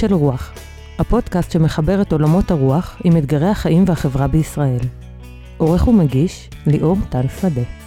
של רוח, הפודקאסט שמחבר את עולמות הרוח עם אתגרי החיים והחברה בישראל. עורך ומגיש, ליאור טל שדה.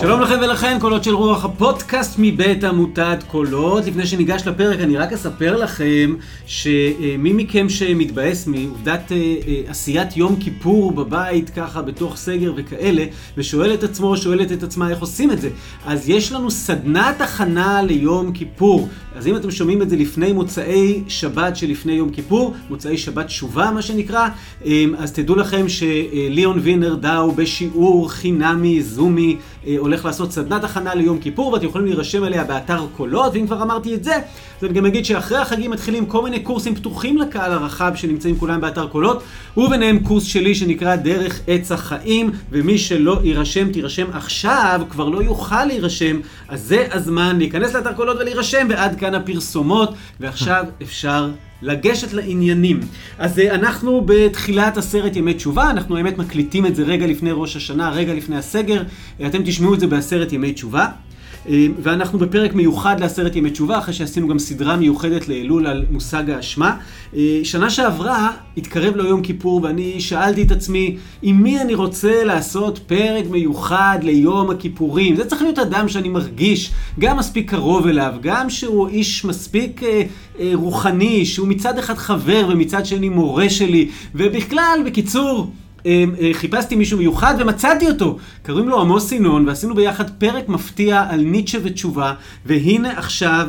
שלום לכם ולכן, קולות של רוח, הפודקאסט מבית עמותת קולות. לפני שניגש לפרק, אני רק אספר לכם שמי מכם שמתבאס מעובדת אה, אה, עשיית יום כיפור בבית, ככה בתוך סגר וכאלה, ושואל את עצמו, שואלת את עצמה איך עושים את זה, אז יש לנו סדנת הכנה ליום כיפור. אז אם אתם שומעים את זה לפני מוצאי שבת שלפני יום כיפור, מוצאי שבת תשובה מה שנקרא, אה, אז תדעו לכם שליאון וינר דאו בשיעור חינמי, זומי, הולך לעשות סדנת הכנה ליום כיפור, ואתם יכולים להירשם אליה באתר קולות, ואם כבר אמרתי את זה, אז אני גם אגיד שאחרי החגים מתחילים כל מיני קורסים פתוחים לקהל הרחב שנמצאים כולם באתר קולות, וביניהם קורס שלי שנקרא דרך עץ החיים, ומי שלא יירשם, תירשם עכשיו, כבר לא יוכל להירשם, אז זה הזמן להיכנס לאתר קולות ולהירשם, ועד כאן הפרסומות, ועכשיו אפשר... לגשת לעניינים. אז אה, אנחנו בתחילת עשרת ימי תשובה, אנחנו האמת מקליטים את זה רגע לפני ראש השנה, רגע לפני הסגר, אתם תשמעו את זה בעשרת ימי תשובה. אה, ואנחנו בפרק מיוחד לעשרת ימי תשובה, אחרי שעשינו גם סדרה מיוחדת לאלול על מושג האשמה. אה, שנה שעברה התקרב לו יום כיפור, ואני שאלתי את עצמי, עם מי אני רוצה לעשות פרק מיוחד ליום הכיפורים? זה צריך להיות אדם שאני מרגיש גם מספיק קרוב אליו, גם שהוא איש מספיק אה, אה, רוחני, שהוא מצד אחד חבר ומצד שני מורה שלי, ובכלל, בקיצור, חיפשתי מישהו מיוחד ומצאתי אותו. קוראים לו עמוס ינון, ועשינו ביחד פרק מפתיע על ניטשה ותשובה, והנה עכשיו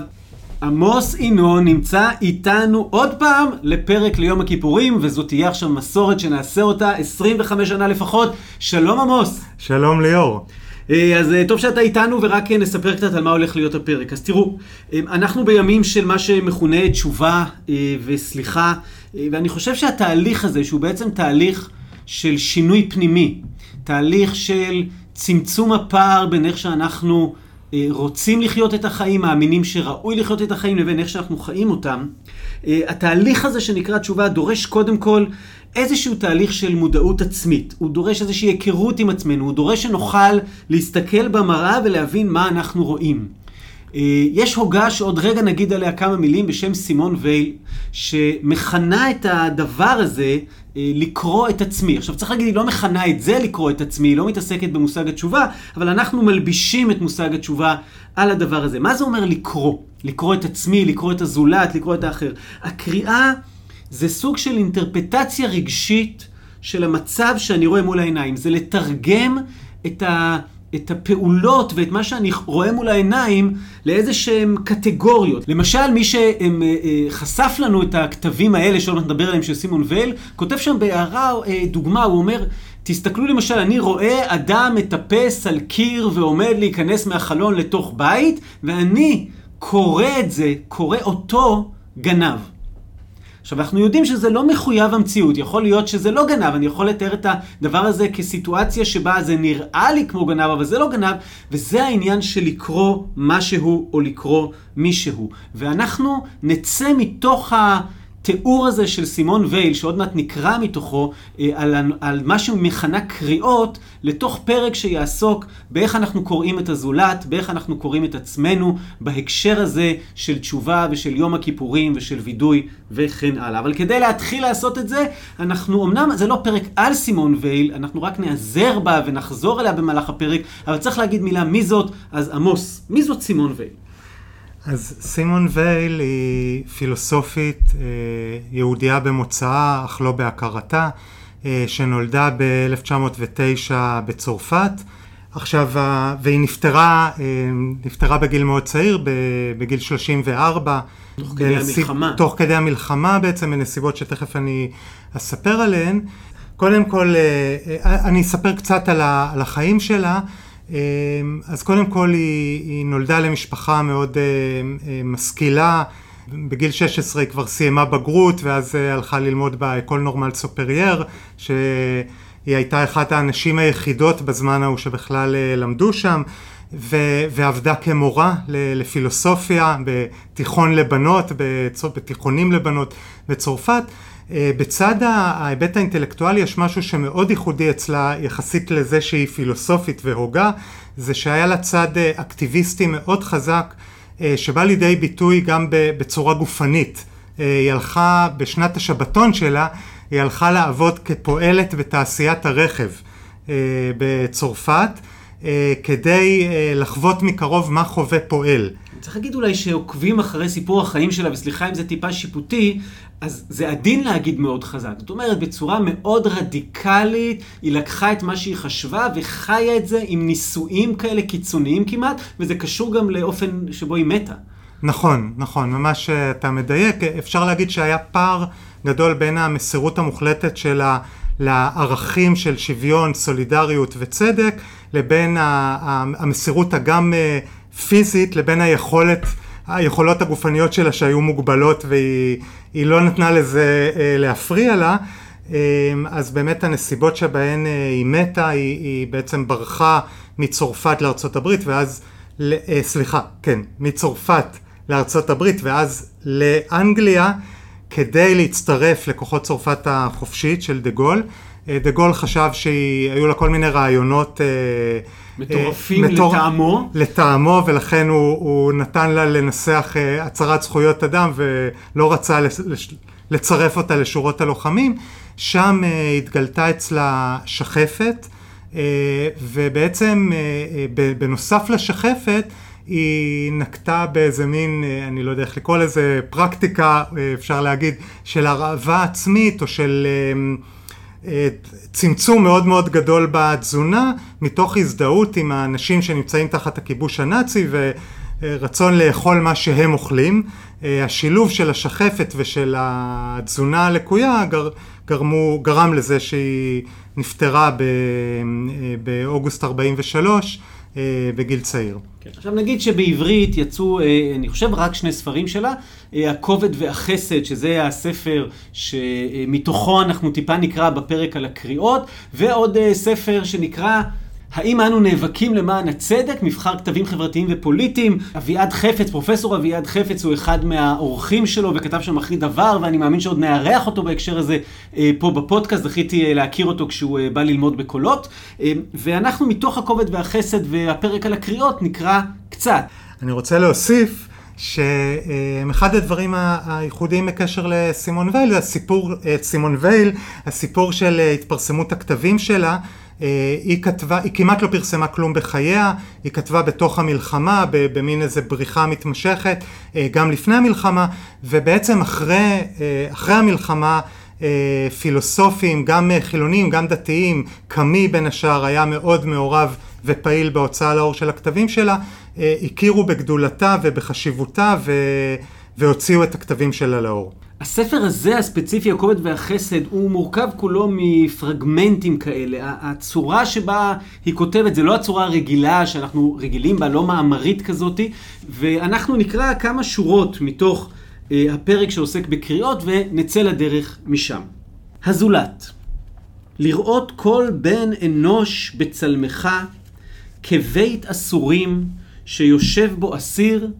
עמוס ינון נמצא איתנו עוד פעם לפרק ליום הכיפורים, וזאת תהיה עכשיו מסורת שנעשה אותה 25 שנה לפחות. שלום עמוס. שלום ליאור. אה, אז אה, טוב שאתה איתנו ורק נספר קצת על מה הולך להיות הפרק. אז תראו, אנחנו בימים של מה שמכונה תשובה וסליחה, ואני חושב שהתהליך הזה, שהוא בעצם תהליך של שינוי פנימי, תהליך של צמצום הפער בין איך שאנחנו אה, רוצים לחיות את החיים, מאמינים שראוי לחיות את החיים, לבין איך שאנחנו חיים אותם. אה, התהליך הזה שנקרא תשובה דורש קודם כל איזשהו תהליך של מודעות עצמית. הוא דורש איזושהי היכרות עם עצמנו, הוא דורש שנוכל להסתכל במראה ולהבין מה אנחנו רואים. אה, יש הוגה שעוד רגע נגיד עליה כמה מילים בשם סימון וייל, שמכנה את הדבר הזה אה, לקרוא את עצמי. עכשיו צריך להגיד, היא לא מכנה את זה לקרוא את עצמי, היא לא מתעסקת במושג התשובה, אבל אנחנו מלבישים את מושג התשובה על הדבר הזה. מה זה אומר לקרוא? לקרוא את עצמי, לקרוא את הזולת, לקרוא את האחר. הקריאה זה סוג של אינטרפטציה רגשית של המצב שאני רואה מול העיניים. זה לתרגם את ה... את הפעולות ואת מה שאני רואה מול העיניים לאיזה שהם קטגוריות. למשל, מי שחשף לנו את הכתבים האלה, שעוד מעט נדבר עליהם, של סימון וייל, כותב שם בהערה אה, דוגמה, הוא אומר, תסתכלו למשל, אני רואה אדם מטפס על קיר ועומד להיכנס מהחלון לתוך בית, ואני קורא את זה, קורא אותו גנב. עכשיו, אנחנו יודעים שזה לא מחויב המציאות, יכול להיות שזה לא גנב, אני יכול לתאר את הדבר הזה כסיטואציה שבה זה נראה לי כמו גנב, אבל זה לא גנב, וזה העניין של לקרוא משהו או לקרוא מישהו. ואנחנו נצא מתוך ה... התיאור הזה של סימון וייל, שעוד מעט נקרא מתוכו, אה, על, על מה שהוא מכנה קריאות, לתוך פרק שיעסוק באיך אנחנו קוראים את הזולת, באיך אנחנו קוראים את עצמנו, בהקשר הזה של תשובה ושל יום הכיפורים ושל וידוי וכן הלאה. אבל כדי להתחיל לעשות את זה, אנחנו, אמנם זה לא פרק על סימון וייל, אנחנו רק נעזר בה ונחזור אליה במהלך הפרק, אבל צריך להגיד מילה מי זאת, אז עמוס, מי זאת סימון וייל? אז סימון וייל היא פילוסופית אה, יהודייה במוצאה, אך לא בהכרתה, אה, שנולדה ב-1909 בצרפת. עכשיו, והיא נפטרה, אה, נפטרה בגיל מאוד צעיר, בגיל 34. תוך כדי בנסיב, המלחמה. תוך כדי המלחמה בעצם, בנסיבות שתכף אני אספר עליהן. קודם כל, אני אספר קצת על החיים שלה. אמ, אז קודם כל היא, היא נולדה למשפחה מאוד אה, אה, משכילה, בגיל 16 היא כבר סיימה בגרות ואז אה, הלכה ללמוד ב École normale supérieure, שהיא הייתה אחת האנשים היחידות בזמן ההוא שבכלל למדו שם. ו- ועבדה כמורה לפילוסופיה בתיכון לבנות, בתיכונים לבנות בצרפת. אה, בצד ההיבט האינטלקטואלי יש משהו שמאוד ייחודי אצלה יחסית לזה שהיא פילוסופית והוגה, זה שהיה לה צד אה, אקטיביסטי מאוד חזק שבא לידי ביטוי גם בצורה גופנית. היא הלכה בשנת השבתון שלה, היא הלכה לעבוד כפועלת בתעשיית הרכב בצרפת. אה, כדי אה, לחוות מקרוב מה חווה פועל. צריך להגיד אולי שעוקבים אחרי סיפור החיים שלה, וסליחה אם זה טיפה שיפוטי, אז זה עדין להגיד מאוד חזק. זאת אומרת, בצורה מאוד רדיקלית, היא לקחה את מה שהיא חשבה וחיה את זה עם ניסויים כאלה קיצוניים כמעט, וזה קשור גם לאופן שבו היא מתה. נכון, נכון, ממש אה, אתה מדייק. אפשר להגיד שהיה פער גדול בין המסירות המוחלטת שלה לערכים של שוויון, סולידריות וצדק, לבין המסירות הגם אה, פיזית, לבין היכולת, היכולות הגופניות שלה שהיו מוגבלות והיא לא נתנה לזה אה, להפריע לה. אה, אז באמת הנסיבות שבהן היא מתה, היא, היא בעצם ברחה מצרפת לארצות הברית ואז, סליחה, כן, מצרפת לארצות הברית ואז לאנגליה כדי להצטרף לכוחות צרפת החופשית של דה גול. אה, דה גול חשב שהיו לה כל מיני רעיונות אה, מטורפים מטור... לטעמו. לטעמו, ולכן הוא, הוא נתן לה לנסח אה, הצהרת זכויות אדם ולא רצה לצרף אותה לשורות הלוחמים. שם התגלתה אצלה שחפת, ובעצם בנוסף לשחפת, היא נקטה באיזה מין, אני לא יודע איך לקרוא לזה, פרקטיקה, אפשר להגיד, של הרעבה עצמית או של צמצום מאוד מאוד גדול בתזונה מתוך הזדהות עם האנשים שנמצאים תחת הכיבוש הנאצי ורצון לאכול מה שהם אוכלים. השילוב של השחפת ושל התזונה הלקויה גר, גרמו, גרם לזה שהיא נפטרה באוגוסט 43 אה, בגיל צעיר. כן. עכשיו נגיד שבעברית יצאו, אה, אני חושב, רק שני ספרים שלה, אה, הכובד והחסד, שזה הספר שמתוכו אנחנו טיפה נקרא בפרק על הקריאות, ועוד ספר שנקרא האם אנו נאבקים למען הצדק? מבחר כתבים חברתיים ופוליטיים. אביעד חפץ, פרופסור אביעד חפץ הוא אחד מהאורחים שלו וכתב שם אחרי דבר, ואני מאמין שעוד נארח אותו בהקשר הזה אה, פה בפודקאסט. זכיתי אה, להכיר אותו כשהוא אה, בא ללמוד בקולות. ואנחנו מתוך הכובד והחסד והפרק על הקריאות נקרא קצת. אני רוצה להוסיף שאחד הדברים הייחודיים בקשר לסימון וייל זה הסיפור, סימון וייל, הסיפור של התפרסמות הכתבים שלה. אה, היא כתבה, היא כמעט לא פרסמה כלום בחייה, היא כתבה בתוך המלחמה, במין איזה בריחה מתמשכת, אה, גם לפני המלחמה, ובעצם אחרי, אה, אחרי המלחמה פילוסופים, גם חילונים, גם דתיים, קמי בין השאר היה מאוד מעורב ופעיל בהוצאה לאור של הכתבים שלה, הכירו בגדולתה ובחשיבותה ו... והוציאו את הכתבים שלה לאור. הספר הזה הספציפי, הכובד והחסד, הוא מורכב כולו מפרגמנטים כאלה. הצורה שבה היא כותבת זה לא הצורה הרגילה שאנחנו רגילים בה, לא מאמרית כזאתי, ואנחנו נקרא כמה שורות מתוך אה, הפרק שעוסק בקריאות ונצא לדרך משם. הזולת, לראות כל בן אנוש בצלמך כבית אסורים שיושב בו אסיר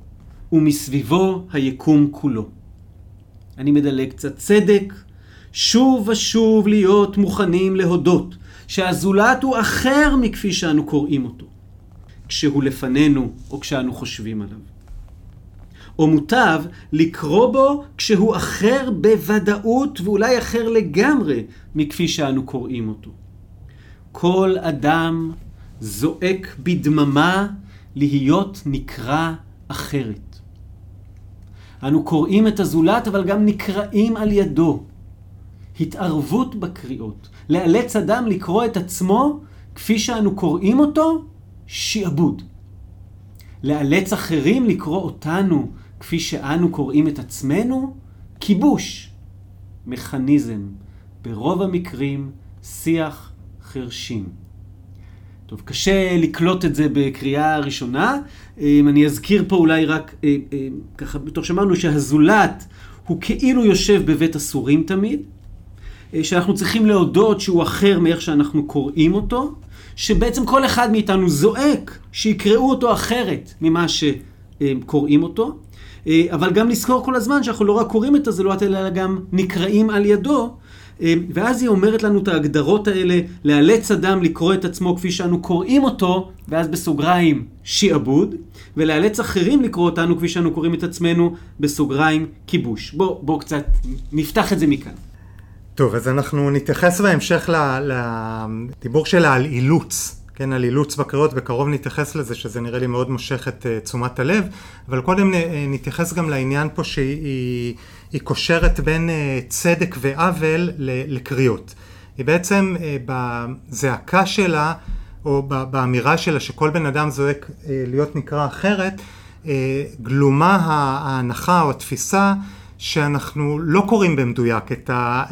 ומסביבו היקום כולו. אני מדלג קצת צדק, שוב ושוב להיות מוכנים להודות שהזולת הוא אחר מכפי שאנו קוראים אותו, כשהוא לפנינו או כשאנו חושבים עליו. או מוטב לקרוא בו כשהוא אחר בוודאות ואולי אחר לגמרי מכפי שאנו קוראים אותו. כל אדם זועק בדממה להיות נקרא אחרת. אנו קוראים את הזולת, אבל גם נקראים על ידו. התערבות בקריאות. לאלץ אדם לקרוא את עצמו כפי שאנו קוראים אותו, שיעבוד. לאלץ אחרים לקרוא אותנו כפי שאנו קוראים את עצמנו, כיבוש. מכניזם. ברוב המקרים, שיח חרשים. טוב, קשה לקלוט את זה בקריאה ראשונה. אני אזכיר פה אולי רק, אה, אה, ככה, בתור שאמרנו שהזולת הוא כאילו יושב בבית הסורים תמיד, אה, שאנחנו צריכים להודות שהוא אחר מאיך שאנחנו קוראים אותו, שבעצם כל אחד מאיתנו זועק שיקראו אותו אחרת ממה שקוראים אותו, אבל גם לזכור כל הזמן שאנחנו לא רק קוראים את הזולת, אלא גם נקראים על ידו, ואז היא אומרת לנו את ההגדרות האלה, לאלץ אדם לקרוא את עצמו כפי שאנו קוראים אותו, ואז בסוגריים שיעבוד, ולאלץ אחרים לקרוא אותנו כפי שאנו קוראים את עצמנו, בסוגריים כיבוש. בואו בוא קצת נפתח את זה מכאן. טוב, אז אנחנו נתייחס בהמשך לדיבור שלה על אילוץ. כן, על אילוץ בקריאות, בקרוב נתייחס לזה, שזה נראה לי מאוד מושך את uh, תשומת הלב, אבל קודם uh, נתייחס גם לעניין פה שהיא היא קושרת בין uh, צדק ועוול לקריאות. היא בעצם uh, בזעקה שלה, או באמירה שלה שכל בן אדם זועק uh, להיות נקרא אחרת, גלומה ההנחה או התפיסה שאנחנו לא קוראים במדויק את ה...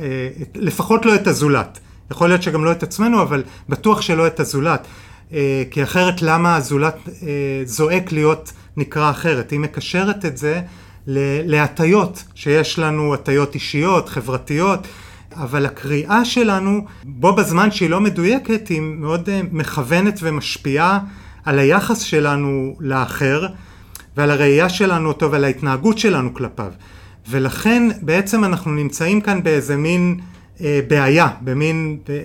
לפחות לא את הזולת. יכול להיות שגם לא את עצמנו, אבל בטוח שלא את הזולת. אה, כי אחרת למה הזולת אה, זועק להיות נקרא אחרת? היא מקשרת את זה להטיות, שיש לנו הטיות אישיות, חברתיות, אבל הקריאה שלנו, בו בזמן שהיא לא מדויקת, היא מאוד אה, מכוונת ומשפיעה על היחס שלנו לאחר, ועל הראייה שלנו אותו ועל ההתנהגות שלנו כלפיו. ולכן בעצם אנחנו נמצאים כאן באיזה מין אה, בעיה, במין, אה,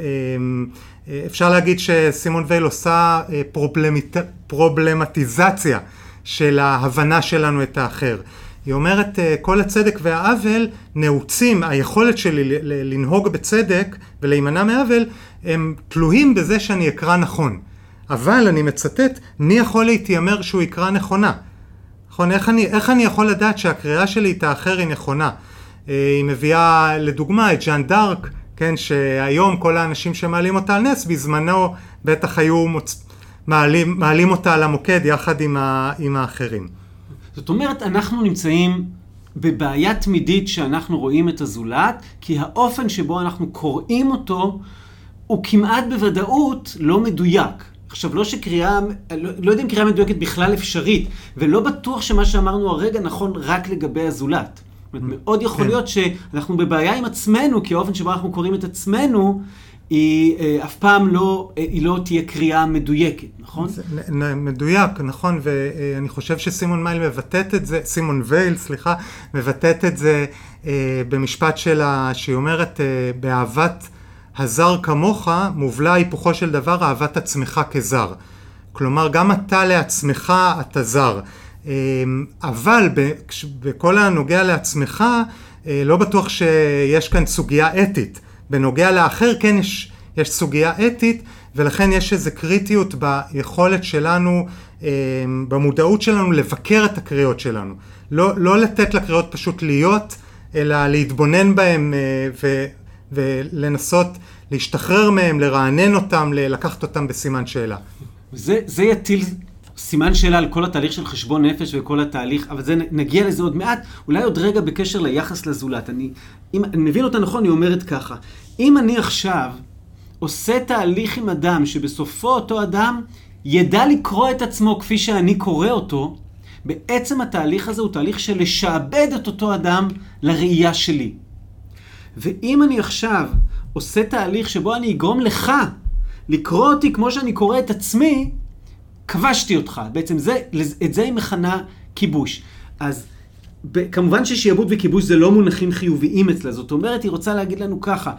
אה, אפשר להגיד שסימון וייל עושה אה, פרובלמט, פרובלמטיזציה של ההבנה שלנו את האחר. היא אומרת, אה, כל הצדק והעוול נעוצים, היכולת שלי לנהוג בצדק ולהימנע מעוול, הם תלויים בזה שאני אקרא נכון. אבל, אני מצטט, מי יכול להתיימר שהוא יקרא נכונה? נכון, איך אני, איך אני יכול לדעת שהקריאה שלי את האחר היא נכונה? אה, היא מביאה לדוגמה את ז'אן דארק, כן, שהיום כל האנשים שמעלים אותה על נס, בזמנו בטח היו מוצ... מעלים, מעלים אותה על המוקד יחד עם, ה... עם האחרים. זאת אומרת, אנחנו נמצאים בבעיה תמידית שאנחנו רואים את הזולת, כי האופן שבו אנחנו קוראים אותו הוא כמעט בוודאות לא מדויק. עכשיו, לא שקריאה, לא, לא יודע אם קריאה מדויקת בכלל אפשרית, ולא בטוח שמה שאמרנו הרגע נכון רק לגבי הזולת. זאת אומרת, מאוד יכול כן. להיות שאנחנו בבעיה עם עצמנו, כי האופן שבו אנחנו קוראים את עצמנו, היא אה, אף פעם לא, אה, היא לא תהיה קריאה מדויקת, נכון? זה, מדויק, נכון, ואני חושב שסימון מייל מבטאת את זה, סימון וייל, סליחה, מבטאת את זה אה, במשפט שלה, שהיא אומרת, אה, באהבת הזר כמוך, מובלע היפוכו של דבר אהבת עצמך כזר. כלומר, גם אתה לעצמך אתה זר. אבל בכל הנוגע לעצמך, אה, לא בטוח שיש כאן סוגיה אתית. בנוגע לאחר כן יש, יש סוגיה אתית, ולכן יש איזו קריטיות ביכולת שלנו, אמ, במודעות שלנו לבקר את הקריאות שלנו. לא, לא לתת לקריאות פשוט להיות, אלא להתבונן בהן אה, ו, ולנסות להשתחרר מהם, לרענן אותם, לקחת אותם בסימן שאלה. זה, זה יטיל סימן שאלה על כל התהליך של חשבון נפש וכל התהליך, אבל זה, נגיע לזה עוד מעט. אולי עוד רגע בקשר ליחס לזולת. אני, אם אני מבין אותה נכון, היא אומרת ככה. אם אני עכשיו עושה תהליך עם אדם שבסופו אותו אדם ידע לקרוא את עצמו כפי שאני קורא אותו, בעצם התהליך הזה הוא תהליך של לשעבד את אותו אדם לראייה שלי. ואם אני עכשיו עושה תהליך שבו אני אגרום לך לקרוא אותי כמו שאני קורא את עצמי, כבשתי אותך. בעצם זה, את זה היא מכנה כיבוש. אז כמובן ששיעבוד וכיבוש זה לא מונחים חיוביים אצלה. זאת אומרת, היא רוצה להגיד לנו ככה,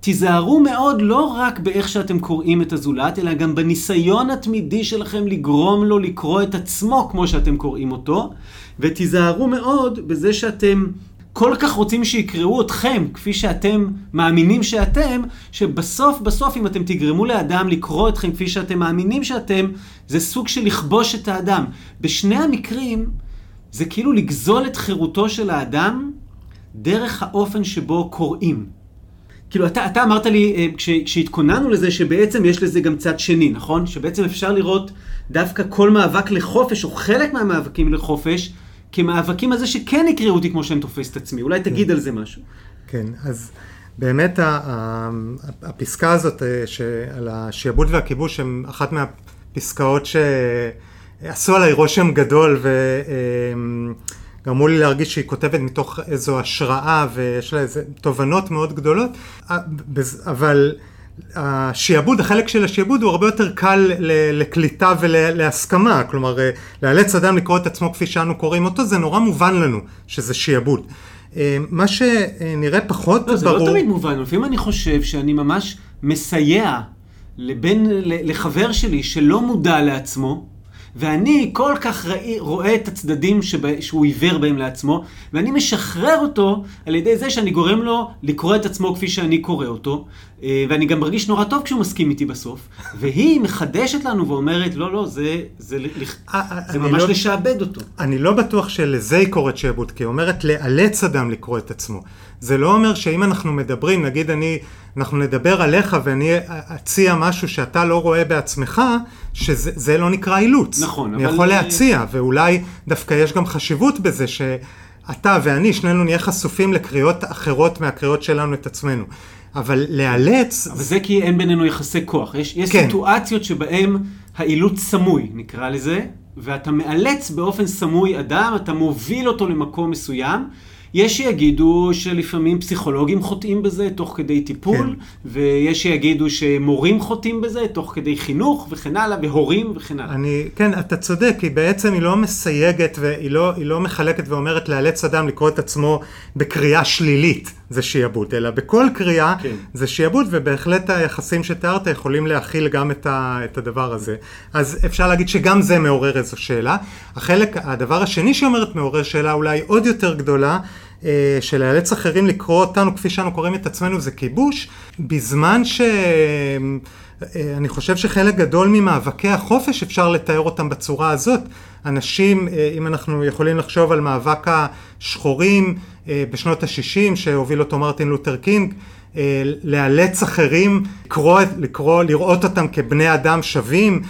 תיזהרו מאוד לא רק באיך שאתם קוראים את הזולת, אלא גם בניסיון התמידי שלכם לגרום לו לקרוא את עצמו כמו שאתם קוראים אותו, ותיזהרו מאוד בזה שאתם כל כך רוצים שיקראו אתכם כפי שאתם מאמינים שאתם, שבסוף בסוף אם אתם תגרמו לאדם לקרוא אתכם כפי שאתם מאמינים שאתם, זה סוג של לכבוש את האדם. בשני המקרים זה כאילו לגזול את חירותו של האדם דרך האופן שבו קוראים. כאילו, אתה, אתה אמרת לי, אה, כש, כשהתכוננו לזה, שבעצם יש לזה גם צד שני, נכון? שבעצם אפשר לראות דווקא כל מאבק לחופש, או חלק מהמאבקים לחופש, כמאבקים על זה שכן יקראו אותי כמו שאני תופס את עצמי. אולי תגיד כן. על זה משהו. כן, אז באמת הפסקה הזאת אה, על השעבוד והכיבוש הם אחת מהפסקאות שעשו עליי רושם גדול וגרמו לי להרגיש שהיא כותבת מתוך איזו השראה ויש לה איזה תובנות מאוד גדולות, אה, אבל השיעבוד, החלק של השיעבוד הוא הרבה יותר קל לקליטה ולהסכמה, כלומר לאלץ אדם לקרוא את עצמו כפי שאנו קוראים אותו, זה נורא מובן לנו שזה שיעבוד. מה שנראה פחות לא, ברור... זה לא תמיד מובן, לפעמים אני חושב שאני ממש מסייע לבן, לחבר שלי שלא מודע לעצמו, ואני כל כך ראי, רואה את הצדדים שבה, שהוא עיוור בהם לעצמו, ואני משחרר אותו על ידי זה שאני גורם לו לקרוא את עצמו כפי שאני קורא אותו, ואני גם מרגיש נורא טוב כשהוא מסכים איתי בסוף, והיא מחדשת לנו ואומרת, לא, לא, זה, זה, זה, אה, זה ממש לא, לשעבד אותו. אני לא בטוח שלזה היא קוראת שעבוד, כי היא אומרת לאלץ אדם לקרוא את עצמו. זה לא אומר שאם אנחנו מדברים, נגיד אני, אנחנו נדבר עליך ואני אציע משהו שאתה לא רואה בעצמך, שזה לא נקרא אילוץ. נכון, אני אבל... אני יכול להציע, ואולי דווקא יש גם חשיבות בזה שאתה ואני, שנינו נהיה חשופים לקריאות אחרות מהקריאות שלנו את עצמנו. אבל לאלץ... אבל זה כי אין בינינו יחסי כוח. יש, יש כן. סיטואציות שבהן האילוץ סמוי, נקרא לזה, ואתה מאלץ באופן סמוי אדם, אתה מוביל אותו למקום מסוים. יש שיגידו שלפעמים פסיכולוגים חוטאים בזה תוך כדי טיפול, כן. ויש שיגידו שמורים חוטאים בזה תוך כדי חינוך וכן הלאה, והורים וכן הלאה. אני, כן, אתה צודק, כי בעצם היא לא מסייגת והיא לא, לא מחלקת ואומרת לאלץ אדם לקרוא את עצמו בקריאה שלילית, זה שיעבוד, אלא בכל קריאה כן. זה שיעבוד, ובהחלט היחסים שתיארת יכולים להכיל גם את, ה, את הדבר הזה. אז אפשר להגיד שגם זה מעורר איזו שאלה. החלק, הדבר השני שאומרת מעורר שאלה אולי עוד יותר גדולה, אה, של לאלץ אחרים לקרוא אותנו כפי שאנו קוראים את עצמנו זה כיבוש, בזמן ש... אה, חושב שחלק גדול ממאבקי החופש אפשר לתאר אותם בצורה הזאת. אנשים, אה, אם אנחנו יכולים לחשוב על מאבק השחורים בשנות ה-60 שהוביל אותו מרטין לותר קינג, לאלץ אחרים לקרוא, לקרוא, לראות אותם כבני אדם שווים,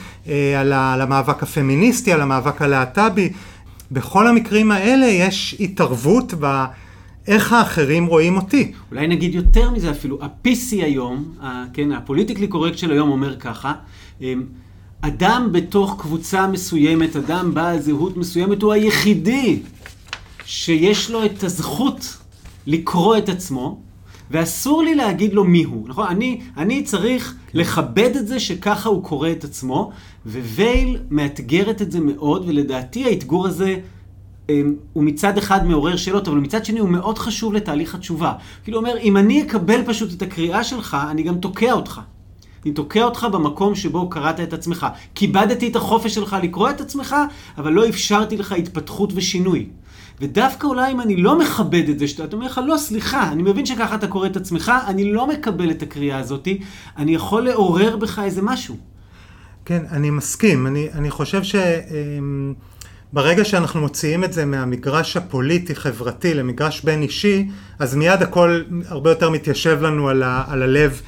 על המאבק הפמיניסטי, על המאבק הלהט"בי. בכל המקרים האלה יש התערבות ב... איך האחרים רואים אותי. אולי נגיד יותר מזה אפילו, ה-PC היום, ה- כן, הפוליטיקלי קורקט של היום אומר ככה, אמ, אדם בתוך קבוצה מסוימת, אדם בעל זהות מסוימת, הוא היחידי שיש לו את הזכות לקרוא את עצמו, ואסור לי להגיד לו מי הוא, נכון? אני, אני צריך כן. לכבד את זה שככה הוא קורא את עצמו, ווייל מאתגרת את זה מאוד, ולדעתי האתגור הזה הוא מצד אחד מעורר שאלות, אבל מצד שני הוא מאוד חשוב לתהליך התשובה. כאילו אומר, אם אני אקבל פשוט את הקריאה שלך, אני גם תוקע אותך. אני תוקע אותך במקום שבו קראת את עצמך. כיבדתי את החופש שלך לקרוא את עצמך, אבל לא אפשרתי לך התפתחות ושינוי. ודווקא אולי אם אני לא מכבד את זה, שאתה אומר לך, לא, סליחה, אני מבין שככה אתה קורא את עצמך, אני לא מקבל את הקריאה הזאת, אני יכול לעורר בך איזה משהו. כן, אני מסכים. אני, אני חושב ש... ברגע שאנחנו מוציאים את זה מהמגרש הפוליטי-חברתי למגרש בין-אישי, אז מיד הכל הרבה יותר מתיישב לנו על, ה, על הלב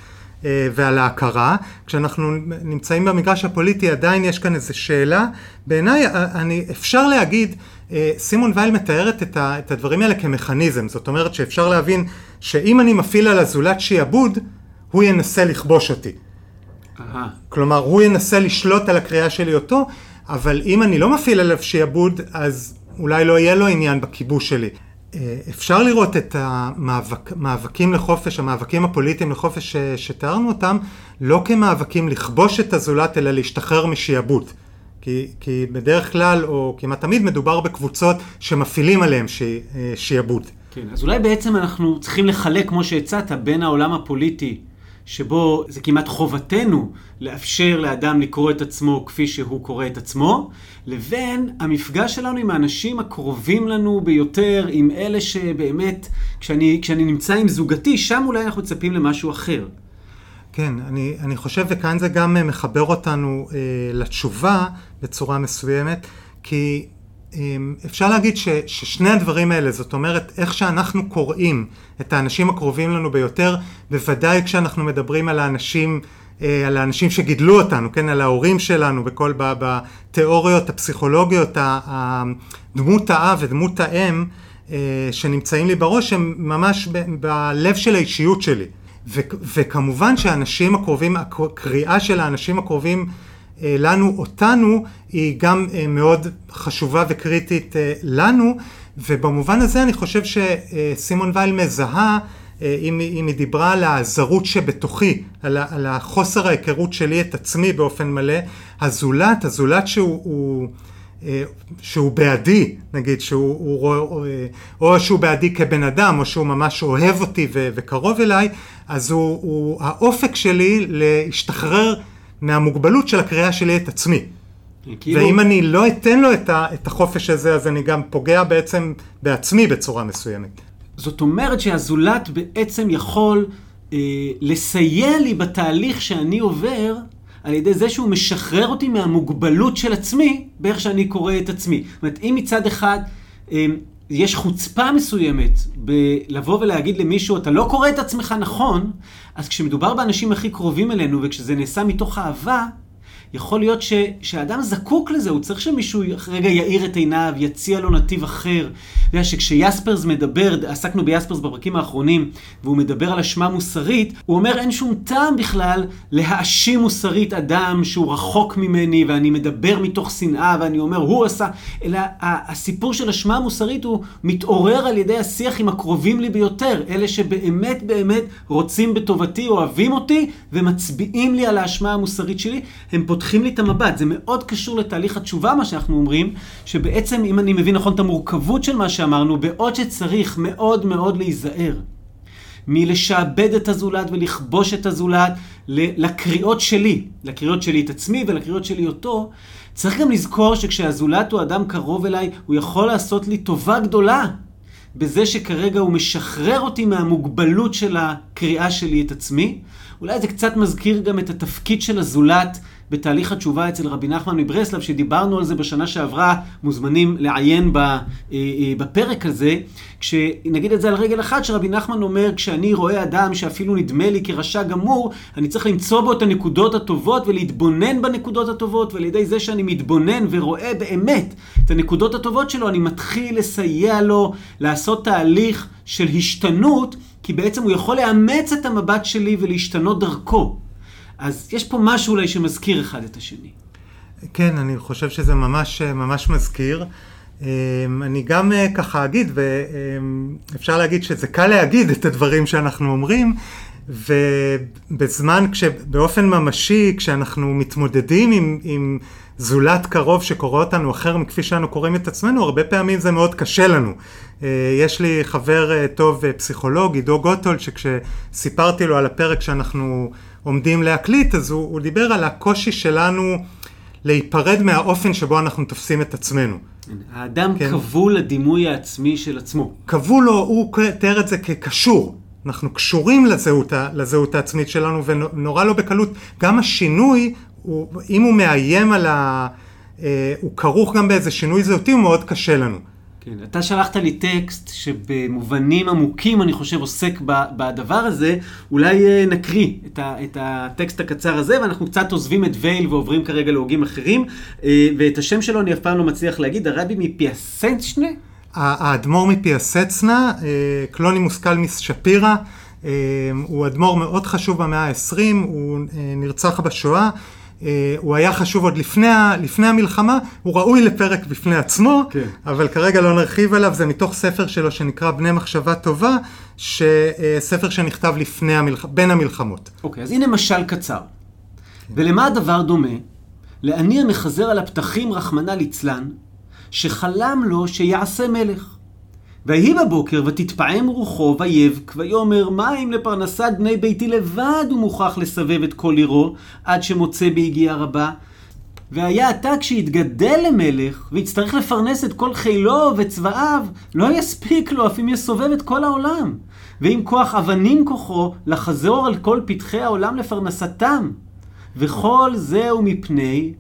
אה, ועל ההכרה. כשאנחנו נמצאים במגרש הפוליטי עדיין יש כאן איזו שאלה. בעיניי אני, אפשר להגיד, אה, סימון וייל מתארת את, ה, את הדברים האלה כמכניזם. זאת אומרת שאפשר להבין שאם אני מפעיל על הזולת שיעבוד, הוא ינסה לכבוש אותי. Aha. כלומר, הוא ינסה לשלוט על הקריאה שלי אותו. אבל אם אני לא מפעיל עליו שיעבוד, אז אולי לא יהיה לו עניין בכיבוש שלי. אה, אפשר לראות את המאבקים לחופש, המאבקים הפוליטיים לחופש שתיארנו אותם, לא כמאבקים לכבוש את הזולת, אלא להשתחרר משיעבוד. כי, כי בדרך כלל, או כמעט תמיד, מדובר בקבוצות שמפעילים עליהם שיעבוד. כן, אז אולי בעצם אנחנו צריכים לחלק, כמו שהצעת, בין העולם הפוליטי שבו זה כמעט חובתנו לאפשר לאדם לקרוא את עצמו כפי שהוא קורא את עצמו, לבין המפגש שלנו עם האנשים הקרובים לנו ביותר, עם אלה שבאמת, כשאני, כשאני נמצא עם זוגתי, שם אולי אנחנו מצפים למשהו אחר. כן, אני, אני חושב, וכאן זה גם מחבר אותנו אה, לתשובה בצורה מסוימת, כי אפשר להגיד ש, ששני הדברים האלה, זאת אומרת, איך שאנחנו קוראים את האנשים הקרובים לנו ביותר, בוודאי כשאנחנו מדברים על האנשים, אה, על האנשים שגידלו אותנו, כן, על ההורים שלנו, בכל, בתיאוריות הפסיכולוגיות, דמות האב ודמות האם אה, שנמצאים לי בראש, הם ממש ב, בלב של האישיות שלי. ו, וכמובן שהאנשים הקרובים, הקריאה של האנשים הקרובים לנו, אותנו, היא גם אה, מאוד חשובה וקריטית אה, לנו, ובמובן הזה אני חושב שסימון וייל מזהה אה, אם, אם היא דיברה על הזרות שבתוכי, על, על החוסר ההיכרות שלי את עצמי באופן מלא, הזולת, הזולת שהוא... הוא, אה, שהוא בעדי, נגיד, שהוא, הוא, או, או שהוא בעדי כבן אדם, או שהוא ממש אוהב אותי ו, וקרוב אליי, אז הוא, הוא האופק שלי להשתחרר מהמוגבלות של הקריאה שלי את עצמי. כאילו... ואם אני לא אתן לו את, ה, את החופש הזה, אז אני גם פוגע בעצם בעצמי בצורה מסוימת. זאת אומרת שהזולת בעצם יכול אה, לסייע לי בתהליך שאני עובר על ידי זה שהוא משחרר אותי מהמוגבלות של עצמי, באיך שאני קורא את עצמי. זאת אומרת, אם מצד אחד אה, יש חוצפה מסוימת בלבוא ולהגיד למישהו, אתה לא קורא את עצמך נכון, אז כשמדובר באנשים הכי קרובים אלינו וכשזה נעשה מתוך אהבה, יכול להיות ש, שהאדם זקוק לזה, הוא צריך שמישהו רגע יאיר את עיניו, יציע לו נתיב אחר. אתה יודע שכשיספרס מדבר, עסקנו ביספרס בפרקים האחרונים, והוא מדבר על אשמה מוסרית, הוא אומר אין שום טעם בכלל להאשים מוסרית אדם שהוא רחוק ממני, ואני מדבר מתוך שנאה, ואני אומר הוא עשה, אלא הסיפור של אשמה מוסרית הוא מתעורר על ידי השיח עם הקרובים לי ביותר, אלה שבאמת באמת רוצים בטובתי, אוהבים אותי, ומצביעים לי על האשמה המוסרית שלי, הם פותחים פותחים לי את המבט. זה מאוד קשור לתהליך התשובה, מה שאנחנו אומרים, שבעצם, אם אני מבין נכון את המורכבות של מה שאמרנו, בעוד שצריך מאוד מאוד להיזהר מלשעבד את הזולת ולכבוש את הזולת לקריאות שלי, לקריאות שלי את עצמי ולקריאות שלי אותו, צריך גם לזכור שכשהזולת הוא אדם קרוב אליי, הוא יכול לעשות לי טובה גדולה בזה שכרגע הוא משחרר אותי מהמוגבלות של הקריאה שלי את עצמי. אולי זה קצת מזכיר גם את התפקיד של הזולת בתהליך התשובה אצל רבי נחמן מברסלב, שדיברנו על זה בשנה שעברה, מוזמנים לעיין אה, אה, בפרק הזה, כשנגיד את זה על רגל אחת, שרבי נחמן אומר, כשאני רואה אדם שאפילו נדמה לי כרשע גמור, אני צריך למצוא בו את הנקודות הטובות ולהתבונן בנקודות הטובות, ועל ידי זה שאני מתבונן ורואה באמת את הנקודות הטובות שלו, אני מתחיל לסייע לו לעשות תהליך של השתנות, כי בעצם הוא יכול לאמץ את המבט שלי ולהשתנות דרכו. אז יש פה משהו אולי שמזכיר אחד את השני. כן, אני חושב שזה ממש, ממש מזכיר. אמ, אני גם אה, ככה אגיד, ואפשר להגיד שזה קל להגיד את הדברים שאנחנו אומרים, ובזמן, באופן ממשי, כשאנחנו מתמודדים עם, עם זולת קרוב שקורא אותנו אחר מכפי שאנו קוראים את עצמנו, הרבה פעמים זה מאוד קשה לנו. אה, יש לי חבר אה, טוב, פסיכולוג, עידו גוטול, שכשסיפרתי לו על הפרק שאנחנו עומדים להקליט, אז הוא, הוא דיבר על הקושי שלנו להיפרד מהאופן שבו אנחנו תופסים את עצמנו. האדם כן. כבול לדימוי העצמי של עצמו. כבול לו, הוא תיאר את זה כקשור. אנחנו קשורים לזהות, לזהות העצמית שלנו ונורא לא בקלות. גם השינוי, הוא, אם הוא מאיים על ה... אה, הוא כרוך גם באיזה שינוי זהותי, הוא מאוד קשה לנו. כן, אתה שלחת לי טקסט שבמובנים עמוקים, אני חושב, עוסק בדבר הזה. אולי אה, נקריא את, את הטקסט הקצר הזה, ואנחנו קצת עוזבים את וייל ועוברים כרגע להוגים אחרים. אה, ואת השם שלו אני אף פעם לא מצליח להגיד, הרבי מפיאסנצ'נה? האדמו"ר מפיאסצנה, אה, קלונימוס קלמיס שפירא. הוא אדמו"ר מאוד חשוב במאה ה-20, הוא נרצח בשואה. אה, הוא היה חשוב עוד לפני, לפני המלחמה, הוא ראוי לפרק בפני עצמו, כן. אבל כרגע לא נרחיב עליו, זה מתוך ספר שלו שנקרא בני מחשבה טובה, ספר שנכתב לפני המלח... בין המלחמות. אוקיי, אז הנה משל קצר. כן. ולמה הדבר דומה? לעני המחזר על הפתחים, רחמנא ליצלן, שחלם לו שיעשה מלך. ויהי בבוקר ותתפעם רוחו ויבק ויאמר מים לפרנסת בני ביתי לבד הוא מוכרח לסבב את כל עירו עד שמוצא ביגיעה רבה. והיה עתה כשיתגדל למלך ויצטרך לפרנס את כל חילו וצבאיו לא יספיק לו אף אם יסובב את כל העולם. ועם כוח אבנים כוחו לחזור על כל פתחי העולם לפרנסתם. וכל זהו מפני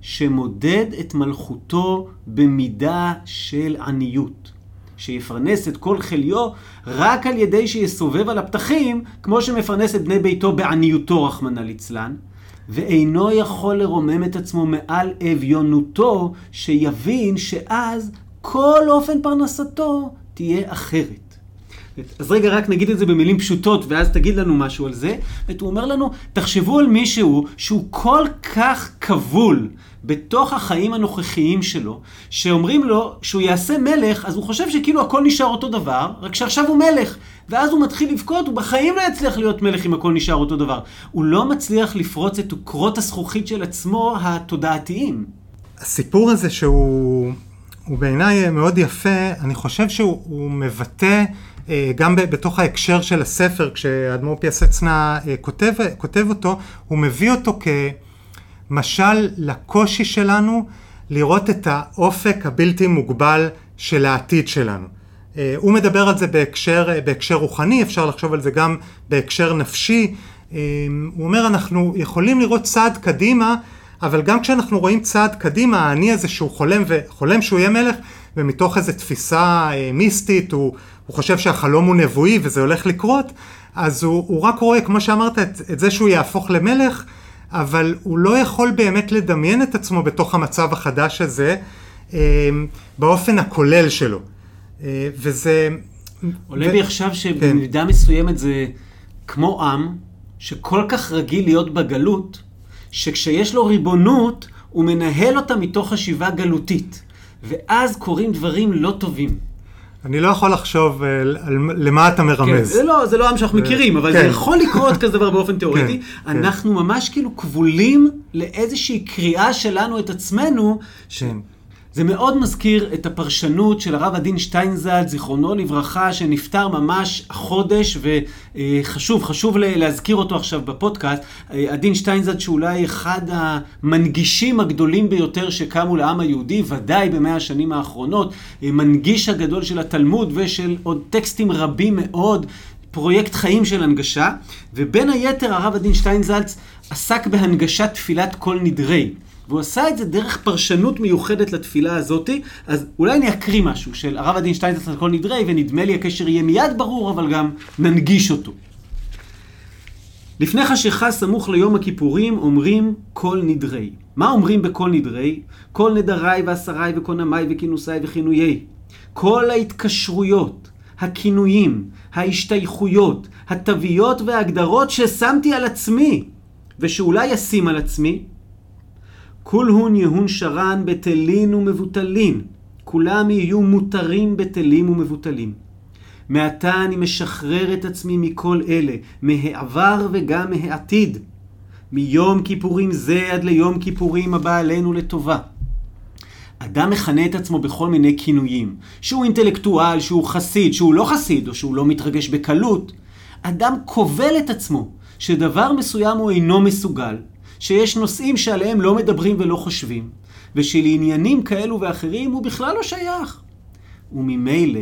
שמודד את מלכותו במידה של עניות. שיפרנס את כל חליו רק על ידי שיסובב על הפתחים, כמו שמפרנס את בני ביתו בעניותו, רחמנא ליצלן, ואינו יכול לרומם את עצמו מעל אביונותו, שיבין שאז כל אופן פרנסתו תהיה אחרת. אז רגע, רק נגיד את זה במילים פשוטות, ואז תגיד לנו משהו על זה. הוא אומר לנו, תחשבו על מישהו שהוא כל כך כבול בתוך החיים הנוכחיים שלו, שאומרים לו שהוא יעשה מלך, אז הוא חושב שכאילו הכל נשאר אותו דבר, רק שעכשיו הוא מלך. ואז הוא מתחיל לבכות, הוא בחיים לא יצליח להיות מלך אם הכל נשאר אותו דבר. הוא לא מצליח לפרוץ את עוקרות הזכוכית של עצמו התודעתיים. הסיפור הזה שהוא בעיניי מאוד יפה, אני חושב שהוא מבטא אה, גם בתוך ההקשר של הספר, כשאדמו"ר פיאסצנה אה, כותב, כותב אותו, הוא מביא אותו כמשל לקושי שלנו לראות את האופק הבלתי מוגבל של העתיד שלנו. אה, הוא מדבר על זה בהקשר, בהקשר רוחני, אפשר לחשוב על זה גם בהקשר נפשי. הוא אומר, אנחנו יכולים לראות צעד קדימה, אבל גם כשאנחנו רואים צעד קדימה, האני הזה שהוא חולם וחולם שהוא יהיה מלך, ומתוך איזו תפיסה מיסטית, הוא, הוא חושב שהחלום הוא נבואי וזה הולך לקרות, אז הוא, הוא רק רואה, כמו שאמרת, את, את זה שהוא יהפוך למלך, אבל הוא לא יכול באמת לדמיין את עצמו בתוך המצב החדש הזה, אה, באופן הכולל שלו. אה, וזה... עולה ו... בי עכשיו שבמידה כן. מסוימת זה כמו עם שכל כך רגיל להיות בגלות, שכשיש לו ריבונות, הוא מנהל אותה מתוך חשיבה גלותית. ואז קורים דברים לא טובים. אני לא יכול לחשוב אה, למה אתה מרמז. כן, זה לא, זה לא עם שאנחנו מכירים, אבל כן. זה יכול לקרות כזה דבר באופן תיאורטי. כן, אנחנו כן. ממש כאילו כבולים לאיזושהי קריאה שלנו את עצמנו. זה מאוד מזכיר את הפרשנות של הרב עדין שטיינזלד, זיכרונו לברכה, שנפטר ממש החודש, וחשוב, חשוב להזכיר אותו עכשיו בפודקאסט. עדין שטיינזלד שאולי אחד המנגישים הגדולים ביותר שקמו לעם היהודי, ודאי במאה השנים האחרונות, מנגיש הגדול של התלמוד ושל עוד טקסטים רבים מאוד. פרויקט חיים של הנגשה, ובין היתר הרב עדין שטיינזלץ עסק בהנגשת תפילת כל נדרי. והוא עשה את זה דרך פרשנות מיוחדת לתפילה הזאתי, אז אולי אני אקריא משהו של הרב עדין שטיינזרץ על כל נדרי, ונדמה לי הקשר יהיה מיד ברור, אבל גם ננגיש אותו. לפני חשיכה סמוך ליום הכיפורים אומרים כל נדרי. מה אומרים בכל נדרי? כל נדרי ועשרי וקונמי וכינוסי וכינויי. כל ההתקשרויות, הכינויים, ההשתייכויות, התוויות וההגדרות ששמתי על עצמי, ושאולי אשים על עצמי, כולהון יהון שרן בטלין ומבוטלין. כולם יהיו מותרים בטלים ומבוטלים. מעתה אני משחרר את עצמי מכל אלה, מהעבר וגם מהעתיד. מיום כיפורים זה עד ליום כיפורים הבא עלינו לטובה. אדם מכנה את עצמו בכל מיני כינויים, שהוא אינטלקטואל, שהוא חסיד, שהוא לא חסיד, או שהוא לא מתרגש בקלות. אדם כובל את עצמו שדבר מסוים הוא אינו מסוגל, שיש נושאים שעליהם לא מדברים ולא חושבים, ושלעניינים כאלו ואחרים הוא בכלל לא שייך. וממילא,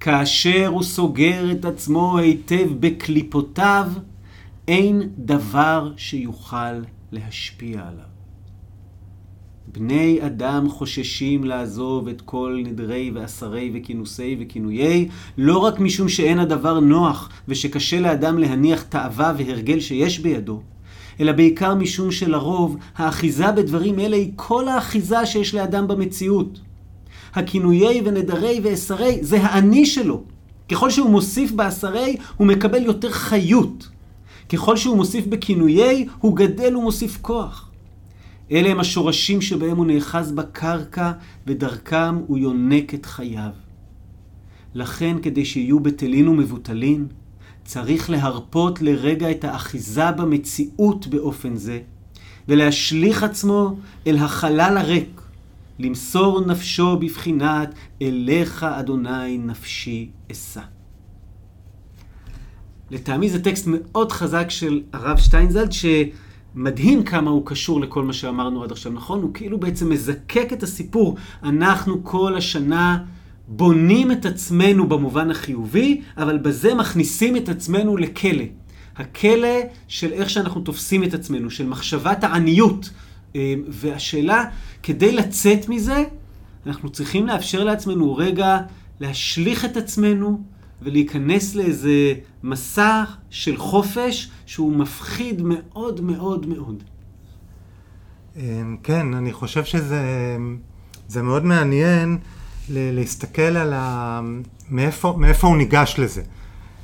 כאשר הוא סוגר את עצמו היטב בקליפותיו, אין דבר שיוכל להשפיע עליו. בני אדם חוששים לעזוב את כל נדרי ועשרי וכינוסי וכינויי, לא רק משום שאין הדבר נוח ושקשה לאדם להניח תאווה והרגל שיש בידו, אלא בעיקר משום שלרוב האחיזה בדברים אלה היא כל האחיזה שיש לאדם במציאות. הכינויי ונדרי ואסרי זה האני שלו. ככל שהוא מוסיף באסרי, הוא מקבל יותר חיות. ככל שהוא מוסיף בכינויי, הוא גדל ומוסיף כוח. אלה הם השורשים שבהם הוא נאחז בקרקע, ודרכם הוא יונק את חייו. לכן, כדי שיהיו בטלין ומבוטלין, צריך להרפות לרגע את האחיזה במציאות באופן זה, ולהשליך עצמו אל החלל הריק, למסור נפשו בבחינת אליך אדוני נפשי אשא. לטעמי זה טקסט מאוד חזק של הרב שטיינזלד, שמדהים כמה הוא קשור לכל מה שאמרנו עד עכשיו, נכון? הוא כאילו בעצם מזקק את הסיפור. אנחנו כל השנה בונים את עצמנו במובן החיובי, אבל בזה מכניסים את עצמנו לכלא. הכלא של איך שאנחנו תופסים את עצמנו, של מחשבת העניות. אה, והשאלה, כדי לצאת מזה, אנחנו צריכים לאפשר לעצמנו רגע להשליך את עצמנו ולהיכנס לאיזה מסע של חופש שהוא מפחיד מאוד מאוד מאוד. אה, כן, אני חושב שזה מאוד מעניין. להסתכל על ה... מאיפה, מאיפה הוא ניגש לזה.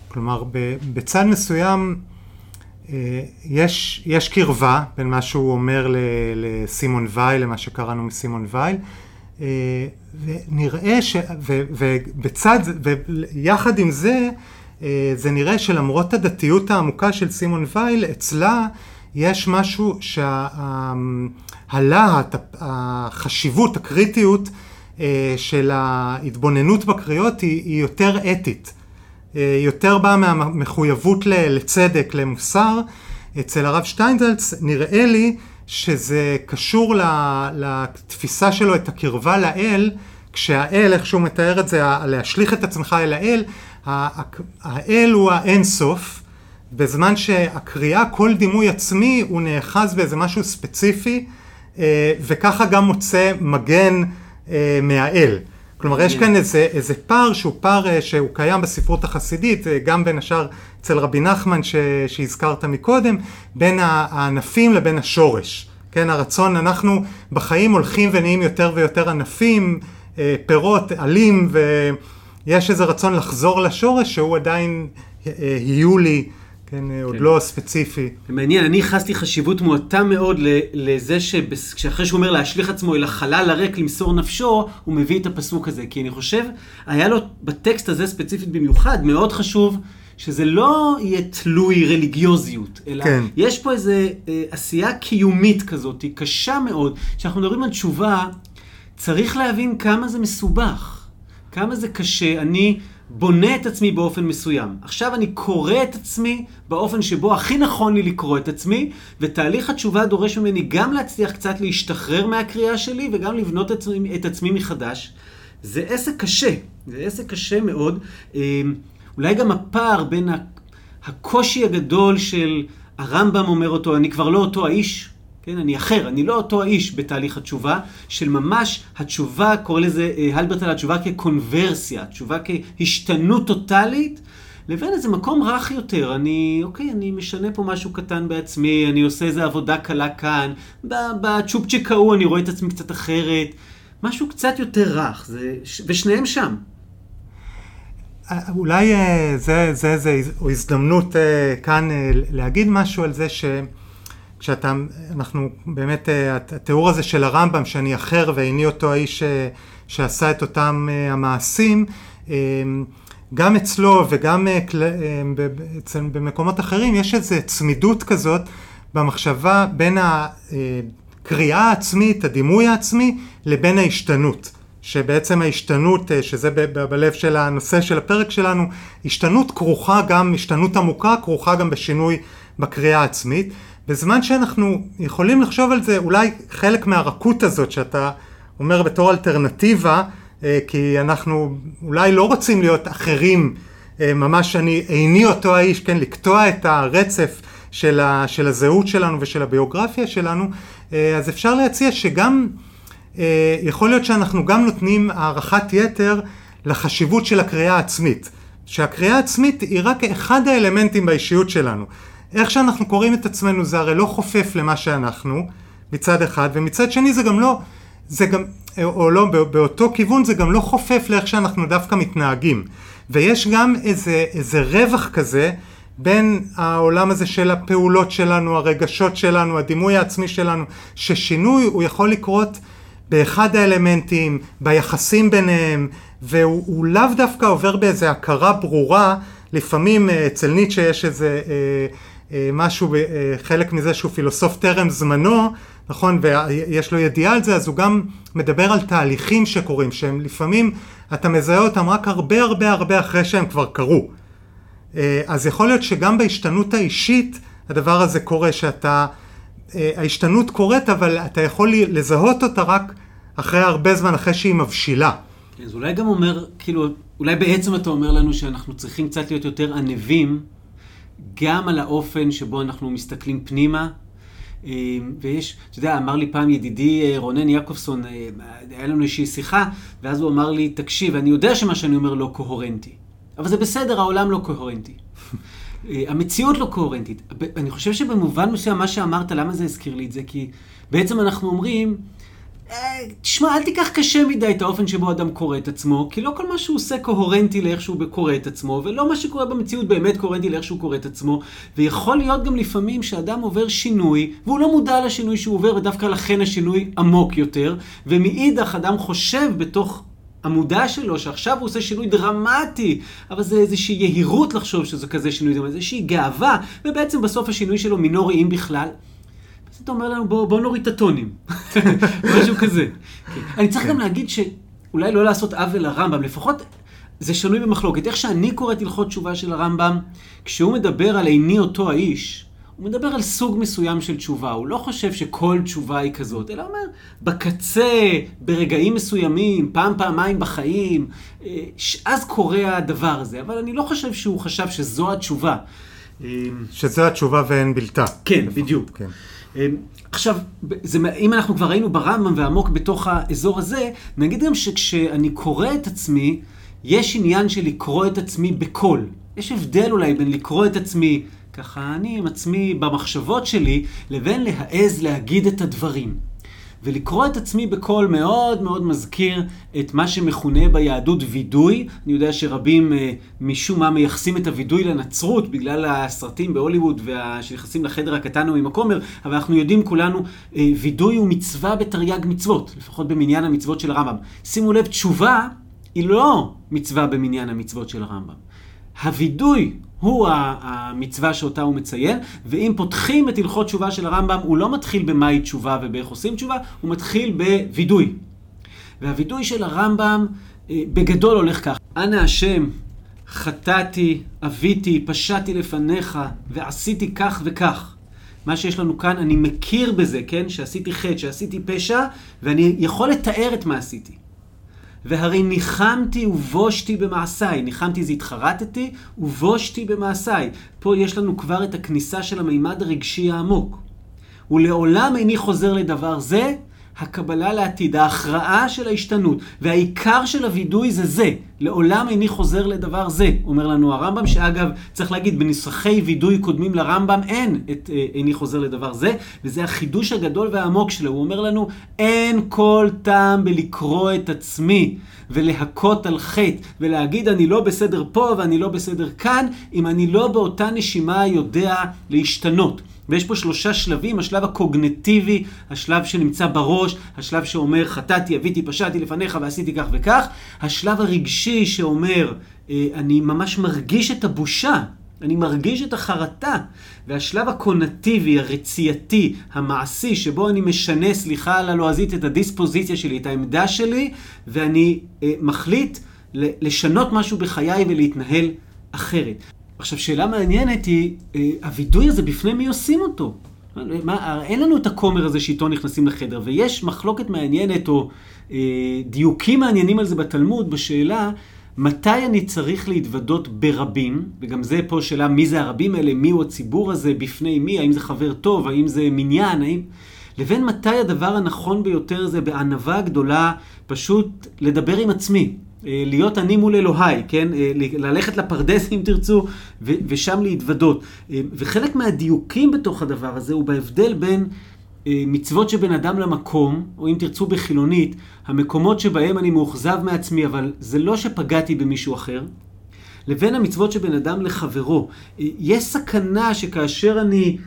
כלומר, בצד מסוים אה, יש, יש קרבה בין מה שהוא אומר לסימון וייל, למה שקראנו מסימון וייל, אה, ונראה ש... ו, ובצד, ויחד עם זה, אה, זה נראה שלמרות הדתיות העמוקה של סימון וייל, אצלה יש משהו שהלהט, החשיבות, הקריטיות של ההתבוננות בקריאות היא, היא יותר אתית. אה, יותר באה מהמחויבות לצדק, למוסר. אצל הרב שטיינזלץ נראה לי שזה קשור לתפיסה שלו את הקרבה לאל, כשהאל, איך שהוא מתאר את זה, להשליך את עצמך אל האל, האל הוא האינסוף, בזמן שהקריאה, כל דימוי עצמי, הוא נאחז באיזה משהו ספציפי, אה, וככה גם מוצא מגן אה, מהאל. כלומר, יש כאן איזה, איזה פער שהוא פער אה, שהוא קיים בספרות החסידית, אה, גם בין השאר אצל רבי נחמן ש, שהזכרת מקודם, בין הענפים לבין השורש. כן, הרצון, אנחנו בחיים הולכים ונהיים יותר ויותר ענפים, אה, פירות, עלים, ויש איזה רצון לחזור לשורש שהוא עדיין יהיו לי. כן, עוד כן. לא ספציפי. מעניין, אני ייחסתי חשיבות מועטה מאוד לזה שאחרי שהוא אומר להשליך עצמו אל החלל הריק למסור נפשו, הוא מביא את הפסוק הזה. כי אני חושב, היה לו בטקסט הזה ספציפית במיוחד, מאוד חשוב שזה לא יהיה תלוי רליגיוזיות, אלא כן. יש פה איזו אה, עשייה קיומית כזאת, היא קשה מאוד. כשאנחנו מדברים על תשובה, צריך להבין כמה זה מסובך, כמה זה קשה. אני... בונה את עצמי באופן מסוים. עכשיו אני קורא את עצמי באופן שבו הכי נכון לי לקרוא את עצמי, ותהליך התשובה דורש ממני גם להצליח קצת להשתחרר מהקריאה שלי וגם לבנות את עצמי, את עצמי מחדש. זה עסק קשה, זה עסק קשה מאוד. אה, אולי גם הפער בין הקושי הגדול של הרמב"ם אומר אותו, אני כבר לא אותו האיש, כן, אני אחר, אני לא אותו האיש בתהליך התשובה, של ממש התשובה, קורא לזה אה, הלברט על התשובה כקונברסיה, תשובה כהשתנות טוטאלית, לבין איזה מקום רך יותר. אני, אוקיי, אני משנה פה משהו קטן בעצמי, אני עושה איזה עבודה קלה כאן, בצ'ופצ'יק ההוא אני רואה את עצמי קצת אחרת, משהו קצת יותר רך, זה, ושניהם שם. אה, אולי אה, זה, זה הזדמנות כאן להגיד משהו על זה ש... כשאתה, אנחנו באמת, אה, התיאור הזה של הרמב"ם, שאני אחר ואיני אותו האיש אה, שעשה את אותם אה, המעשים, גם אצלו וגם במקומות אחרים יש איזו צמידות כזאת במחשבה בין הקריאה העצמית, הדימוי העצמי, לבין ההשתנות. שבעצם ההשתנות, שזה בלב של הנושא של הפרק שלנו, השתנות כרוכה גם, השתנות עמוקה כרוכה גם בשינוי בקריאה העצמית. בזמן שאנחנו יכולים לחשוב על זה, אולי חלק מהרכות הזאת שאתה אומר בתור אלטרנטיבה, אה, כי אנחנו אולי לא רוצים להיות אחרים, אה, ממש אני איני אותו האיש, כן, לקטוע את הרצף של, ה, של הזהות שלנו ושל הביוגרפיה שלנו, אה, אז אפשר להציע שגם, יכול להיות שאנחנו גם נותנים הערכת יתר לחשיבות של הקריאה העצמית. שהקריאה העצמית היא רק אחד האלמנטים באישיות שלנו. איך שאנחנו קוראים את עצמנו זה הרי לא חופף למה שאנחנו, מצד אחד, ומצד שני זה גם לא, זה גם, או לא, באותו כיוון זה גם לא חופף לאיך שאנחנו דווקא מתנהגים. ויש גם איזה, איזה רווח כזה בין העולם הזה של הפעולות שלנו, הרגשות שלנו, הדימוי העצמי שלנו, ששינוי הוא יכול לקרות באחד האלמנטים, ביחסים ביניהם, והוא לאו דווקא עובר באיזה הכרה ברורה, לפעמים אה, אצל ניטשה יש איזה אה, משהו, אה, חלק מזה שהוא פילוסוף טרם זמנו, נכון, ויש לו ידיעה על זה, אז הוא גם מדבר על תהליכים שקורים, שהם לפעמים, אתה מזהה אותם רק הרבה הרבה הרבה אחרי שהם כבר קרו. אה, אז יכול להיות שגם בהשתנות האישית, הדבר הזה קורה, שאתה, ההשתנות קורית, אבל אתה יכול לזהות אותה רק אחרי הרבה זמן, אחרי שהיא מבשילה. אז אולי גם אומר, כאילו, אולי בעצם אתה אומר לנו שאנחנו צריכים קצת להיות יותר ענבים. גם על האופן שבו אנחנו מסתכלים פנימה. אה, ויש, אתה יודע, אמר לי פעם ידידי אה, רונן יעקובסון, אה, היה לנו איזושהי שיחה, ואז הוא אמר לי, תקשיב, אני יודע שמה שאני אומר לא קוהרנטי, אבל זה בסדר, העולם לא קוהרנטי. המציאות לא קוהרנטית. אני חושב שבמובן מסוים מה שאמרת, למה זה הזכיר לי את זה? כי בעצם אנחנו אומרים, תשמע, אל תיקח קשה מדי את האופן שבו אדם קורא את עצמו, כי לא כל מה שהוא עושה קוהרנטי לאיך שהוא קורא את עצמו, ולא מה שקורה במציאות באמת קוהרנטי לאיך שהוא קורא את עצמו, ויכול להיות גם לפעמים שאדם עובר שינוי, והוא לא מודע לשינוי שהוא עובר, ודווקא לכן השינוי עמוק יותר, ומאידך אדם חושב בתוך המודע שלו, שעכשיו הוא עושה שינוי דרמטי, אבל זה איזושהי יהירות לחשוב שזה כזה שינוי דרמטי, איזושהי גאווה, ובעצם בסוף השינוי שלו מינורי אם בכלל. אתה אומר לנו, בוא, בוא נוריד את הטונים, משהו כזה. כן. אני צריך גם להגיד שאולי לא לעשות עוול לרמב"ם, לפחות זה שנוי במחלוקת. איך שאני קורא את הלכות תשובה של הרמב"ם, כשהוא מדבר על איני אותו האיש, הוא מדבר על סוג מסוים של תשובה, הוא לא חושב שכל תשובה היא כזאת, אלא אומר, בקצה, ברגעים מסוימים, פעם, פעמיים בחיים, אה, אז קורה הדבר הזה, אבל אני לא חושב שהוא חשב שזו התשובה. שזו התשובה ואין בלתה. כן, בדיוק. כן. אמ, עכשיו, זה, אם אנחנו כבר היינו ברמב"ם ועמוק בתוך האזור הזה, נגיד גם שכשאני קורא את עצמי, יש עניין של לקרוא את עצמי בקול. יש הבדל אולי בין לקרוא את עצמי ככה אני עם עצמי במחשבות שלי, לבין להעז להגיד את הדברים. ולקרוא את עצמי בקול מאוד מאוד מזכיר את מה שמכונה ביהדות וידוי. אני יודע שרבים אה, משום מה מייחסים את הוידוי לנצרות בגלל הסרטים בהוליווד שנכנסים לחדר הקטן עם הכומר, אבל אנחנו יודעים כולנו, אה, וידוי הוא מצווה בתרי"ג מצוות, לפחות במניין המצוות של הרמב"ם. שימו לב, תשובה היא לא מצווה במניין המצוות של הרמב"ם. הווידוי הוא המצווה שאותה הוא מציין, ואם פותחים את הלכות תשובה של הרמב"ם, הוא לא מתחיל במהי תשובה ובאיך עושים תשובה, הוא מתחיל בווידוי. והווידוי של הרמב"ם אה, בגדול הולך כך: אנא השם, חטאתי, אביתי, פשעתי לפניך, ועשיתי כך וכך. מה שיש לנו כאן, אני מכיר בזה, כן? שעשיתי חטא, שעשיתי פשע, ואני יכול לתאר את מה עשיתי. והרי ניחמתי ובושתי במעשיי. ניחמתי זה התחרטתי, ובושתי במעשיי. פה יש לנו כבר את הכניסה של המימד הרגשי העמוק. ולעולם איני חוזר לדבר זה, הקבלה לעתיד, ההכרעה של ההשתנות, והעיקר של הווידוי זה זה, לעולם איני חוזר לדבר זה, אומר לנו הרמב"ם, שאגב, צריך להגיד, בנסחי וידוי קודמים לרמב"ם אין את אה, איני חוזר לדבר זה, וזה החידוש הגדול והעמוק שלו, הוא אומר לנו, אין כל טעם בלקרוא את עצמי. ולהכות על חטא, ולהגיד אני לא בסדר פה ואני לא בסדר כאן, אם אני לא באותה נשימה יודע להשתנות. ויש פה שלושה שלבים, השלב הקוגנטיבי, השלב שנמצא בראש, השלב שאומר חטאתי, אביתי, פשעתי לפניך ועשיתי כך וכך, השלב הרגשי שאומר אה, אני ממש מרגיש את הבושה, אני מרגיש את החרטה, והשלב הקונטיבי, הרצייתי, המעשי, שבו אני משנה, סליחה על הלועזית, את הדיספוזיציה שלי, את העמדה שלי, ואני אה, מחליט לשנות משהו בחיי ולהתנהל אחרת. עכשיו, שאלה מעניינת היא, אה, הווידוי הזה, בפני מי עושים אותו? מה, אין לנו את הכומר הזה שאיתו נכנסים לחדר, ויש מחלוקת מעניינת או אה, דיוקים מעניינים על זה בתלמוד, בשאלה מתי אני צריך להתוודות ברבים, וגם זה פה שאלה מי זה הרבים האלה, מי הוא הציבור הזה, בפני מי, האם זה חבר טוב, האם זה מניין, האם... לבין מתי הדבר הנכון ביותר זה בענווה גדולה, פשוט לדבר עם עצמי. אה, להיות אני מול אלוהי, כן? אה, ללכת לפרדס אם תרצו, ושם להתוודות. אה, וחלק מהדיוקים בתוך הדבר הזה הוא בהבדל בין מצוות שבין אדם למקום, או אם תרצו בחילונית, המקומות שבהם אני מאוכזב מעצמי, אבל זה לא שפגעתי במישהו אחר, לבין המצוות שבין אדם לחברו. יש סכנה שכאשר אני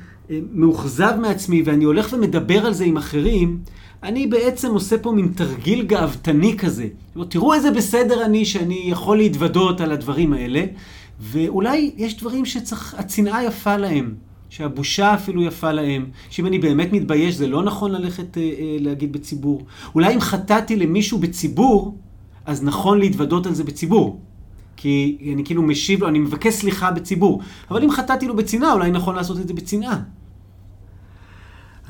מאוכזב מעצמי ואני הולך ומדבר על זה עם אחרים, אני בעצם עושה פה מין תרגיל גאוותני כזה. תראו איזה בסדר אני שאני יכול להתוודות על הדברים האלה, ואולי יש דברים שצריך, הצנעה יפה להם, שהבושה אפילו יפה להם, שאם אני באמת מתבייש זה לא נכון ללכת אה, אה, להגיד בציבור. אולי אם חטאתי למישהו בציבור, אז נכון להתוודות על זה בציבור. כי אני כאילו משיב לו, אני מבקש סליחה בציבור. אבל אם חטאתי לו בצנעה, אולי נכון לעשות את זה בצנעה.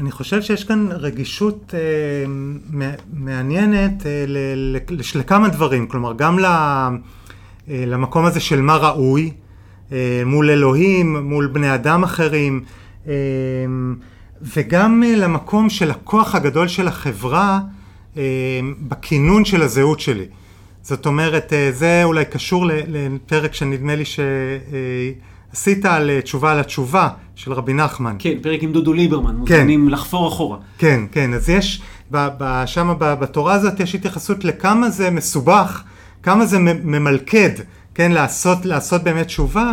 אני חושב שיש כאן רגישות אה, מעניינת אה, לכמה דברים, כלומר גם ל, אה, למקום הזה של מה ראוי, אה, מול אלוהים, מול בני אדם אחרים, אה, וגם אה, למקום של הכוח הגדול של החברה אה, בכינון של הזהות שלי. זאת אומרת, אה, זה אולי קשור לפרק שנדמה לי ש... אה, עשית על תשובה על התשובה של רבי נחמן. כן, פרק עם דודו ליברמן, כן. מוזמנים לחפור אחורה. כן, כן, אז יש שם בתורה הזאת יש התייחסות לכמה זה מסובך, כמה זה ממלכד, כן, לעשות, לעשות באמת תשובה.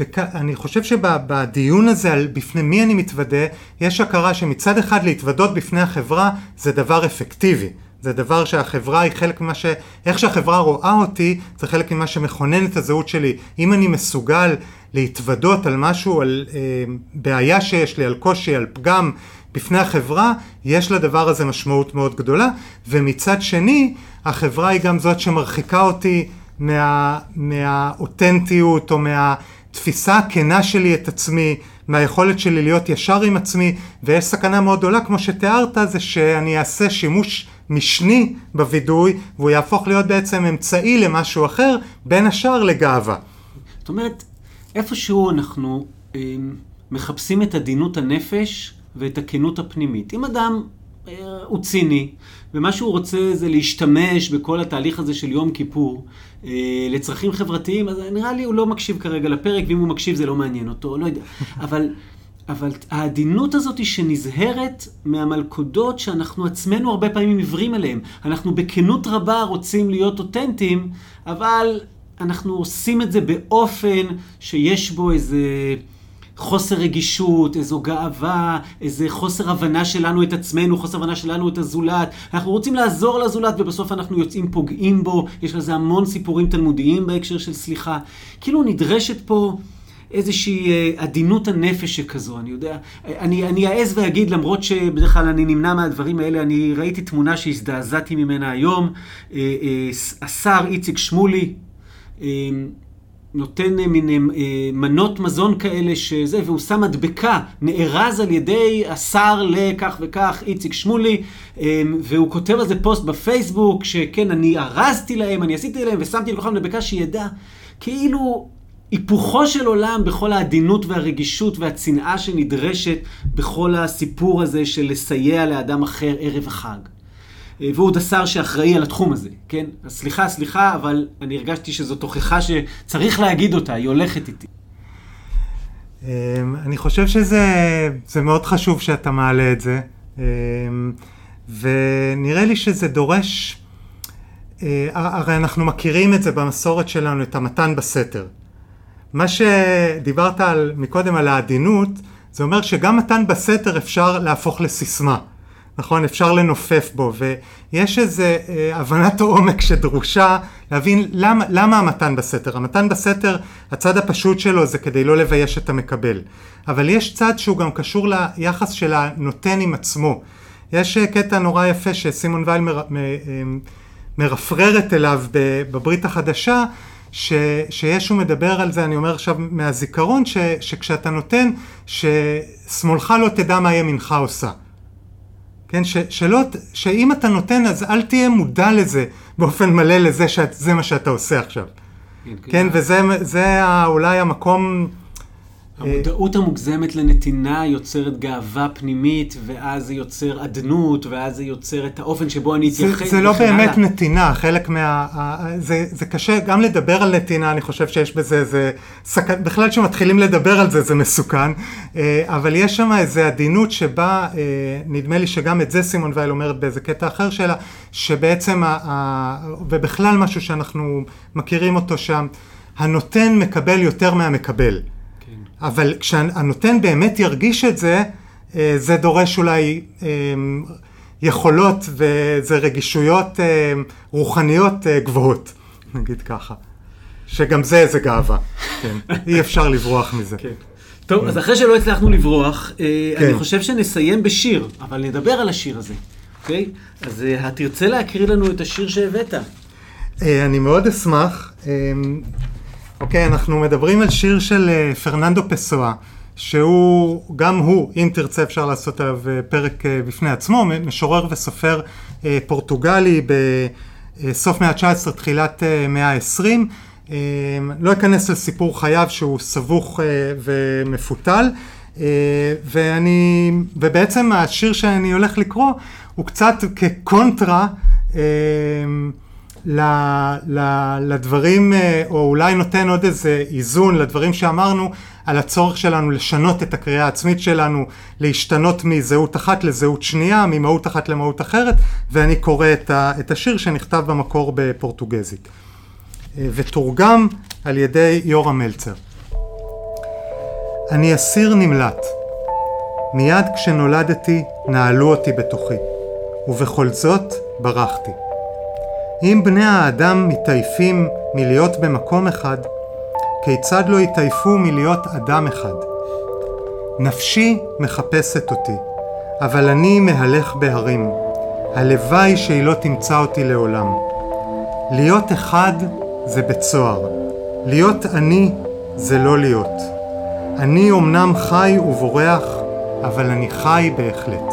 ואני חושב שבדיון הזה על בפני מי אני מתוודה, יש הכרה שמצד אחד להתוודות בפני החברה זה דבר אפקטיבי. זה דבר שהחברה היא חלק ממה ש... איך שהחברה רואה אותי, זה חלק ממה שמכונן את הזהות שלי. אם אני מסוגל להתוודות על משהו, על אה, בעיה שיש לי, על קושי, על פגם בפני החברה, יש לדבר הזה משמעות מאוד גדולה. ומצד שני, החברה היא גם זאת שמרחיקה אותי מה, מהאותנטיות או מהתפיסה הכנה שלי את עצמי, מהיכולת שלי להיות ישר עם עצמי, ויש סכנה מאוד גדולה, כמו שתיארת, זה שאני אעשה שימוש משני בווידוי, והוא יהפוך להיות בעצם אמצעי למשהו אחר, בין השאר לגאווה. זאת אומרת, איפשהו אנחנו אה, מחפשים את עדינות הנפש ואת הכנות הפנימית. אם אדם אה, הוא ציני, ומה שהוא רוצה זה להשתמש בכל התהליך הזה של יום כיפור אה, לצרכים חברתיים, אז נראה לי הוא לא מקשיב כרגע לפרק, ואם הוא מקשיב זה לא מעניין אותו, לא יודע. אבל... אבל העדינות הזאת היא שנזהרת מהמלכודות שאנחנו עצמנו הרבה פעמים עיוורים אליהן. אנחנו בכנות רבה רוצים להיות אותנטיים, אבל אנחנו עושים את זה באופן שיש בו איזה חוסר רגישות, איזו גאווה, איזה חוסר הבנה שלנו את עצמנו, חוסר הבנה שלנו את הזולת. אנחנו רוצים לעזור לזולת ובסוף אנחנו יוצאים פוגעים בו. יש לזה המון סיפורים תלמודיים בהקשר של סליחה. כאילו נדרשת פה... איזושהי אה, עדינות הנפש שכזו, אני יודע. אני, אני אעז ואגיד, למרות שבדרך כלל אני נמנע מהדברים האלה, אני ראיתי תמונה שהזדעזעתי ממנה היום. אה, אה, השר איציק שמולי נותן מין מנות מזון כאלה שזה, והוא שם מדבקה, נארז על ידי השר לכך וכך, איציק שמולי, והוא כותב על זה פוסט בפייסבוק, שכן, אני ארזתי להם, אני עשיתי להם ושמתי לכם מדבקה שידע. כאילו היפוכו של עולם בכל העדינות והרגישות והצנעה שנדרשת בכל הסיפור הזה של לסייע לאדם אחר ערב החג. אה, והוא עוד השר שאחראי על התחום הזה, כן? אז סליחה, סליחה, אבל אני הרגשתי שזו תוכחה שצריך להגיד אותה, היא הולכת איתי. אמ, אני חושב שזה מאוד חשוב שאתה מעלה את זה, אמ, ונראה לי שזה דורש, אה, הרי אנחנו מכירים את זה במסורת שלנו, את המתן בסתר. מה שדיברת על, מקודם על העדינות, זה אומר שגם מתן בסתר אפשר להפוך לסיסמה, נכון? אפשר לנופף בו, ויש איזו אה, הבנת עומק שדרושה להבין למה, למה המתן בסתר. המתן בסתר, הצד הפשוט שלו זה כדי לא לבייש את המקבל. אבל יש צד שהוא גם קשור ליחס של הנותן עם עצמו. יש אה, קטע נורא יפה שסימון וייל מר, מ, אה, מרפררת אליו בברית החדשה, ש, שישו מדבר על זה, אני אומר עכשיו מהזיכרון, ש, שכשאתה נותן, ששמאלך לא תדע מה ימינך עושה. כן, ש, שלא, שאם אתה נותן אז אל תהיה מודע לזה באופן מלא לזה שזה מה שאתה עושה עכשיו. כן, כן וזה אולי המקום המודעות המוגזמת לנתינה יוצרת גאווה פנימית, ואז זה יוצר אדנות, ואז זה יוצר את האופן שבו אני אתייחס. זה, זה לא באמת הלאה. נתינה, חלק מה... זה, זה קשה גם לדבר על נתינה, אני חושב שיש בזה איזה... סכ... בכלל כשמתחילים לדבר על זה זה מסוכן, אה, אבל יש שם איזה עדינות שבה, אה, נדמה לי שגם את זה סימון וייל אומרת באיזה קטע אחר שלה, שבעצם, ה... ובכלל משהו שאנחנו מכירים אותו שם, הנותן מקבל יותר מהמקבל. אבל כשהנותן באמת ירגיש את זה, אה, זה דורש אולי אה, יכולות וזה רגישויות אה, רוחניות גבוהות, נגיד ככה. שגם זה איזה גאווה, כן. אי אפשר לברוח מזה. כן. טוב, אז אחרי שלא הצלחנו לברוח, כן. אני חושב שנסיים בשיר, אבל נדבר על השיר הזה, אוקיי? אז תרצה להקריא לנו את השיר שהבאת. אני מאוד אשמח. אוקיי, okay, אנחנו מדברים על שיר של uh, פרננדו פסואה, שהוא, גם הוא, אם תרצה אפשר לעשות עליו uh, פרק uh, בפני עצמו, משורר וסופר uh, פורטוגלי בסוף מאה ה-19, תחילת uh, מאה ה-20. Uh, לא אכנס לסיפור חייו שהוא סבוך uh, ומפותל. Uh, ואני, ובעצם השיר שאני הולך לקרוא הוא קצת כקונטרה uh, ל, ל, לדברים, אה, או אולי נותן עוד איזה איזון לדברים שאמרנו על הצורך שלנו לשנות את הקריאה העצמית שלנו, להשתנות מזהות אחת לזהות שנייה, ממהות אחת למהות אחרת, ואני קורא את, ה, את השיר שנכתב במקור בפורטוגזית. אה, ותורגם על ידי יורם מלצר. אני אסיר נמלט. מיד כשנולדתי נעלו אותי בתוכי, ובכל זאת ברחתי. אם בני האדם מתעייפים מלהיות במקום אחד, כיצד לא יתעייפו מלהיות אדם אחד? נפשי מחפשת אותי, אבל אני מהלך בהרים. הלוואי שהיא לא תמצא אותי לעולם. להיות אחד זה בית סוהר. להיות אני זה לא להיות. אני אמנם חי ובורח, אבל אני חי בהחלט.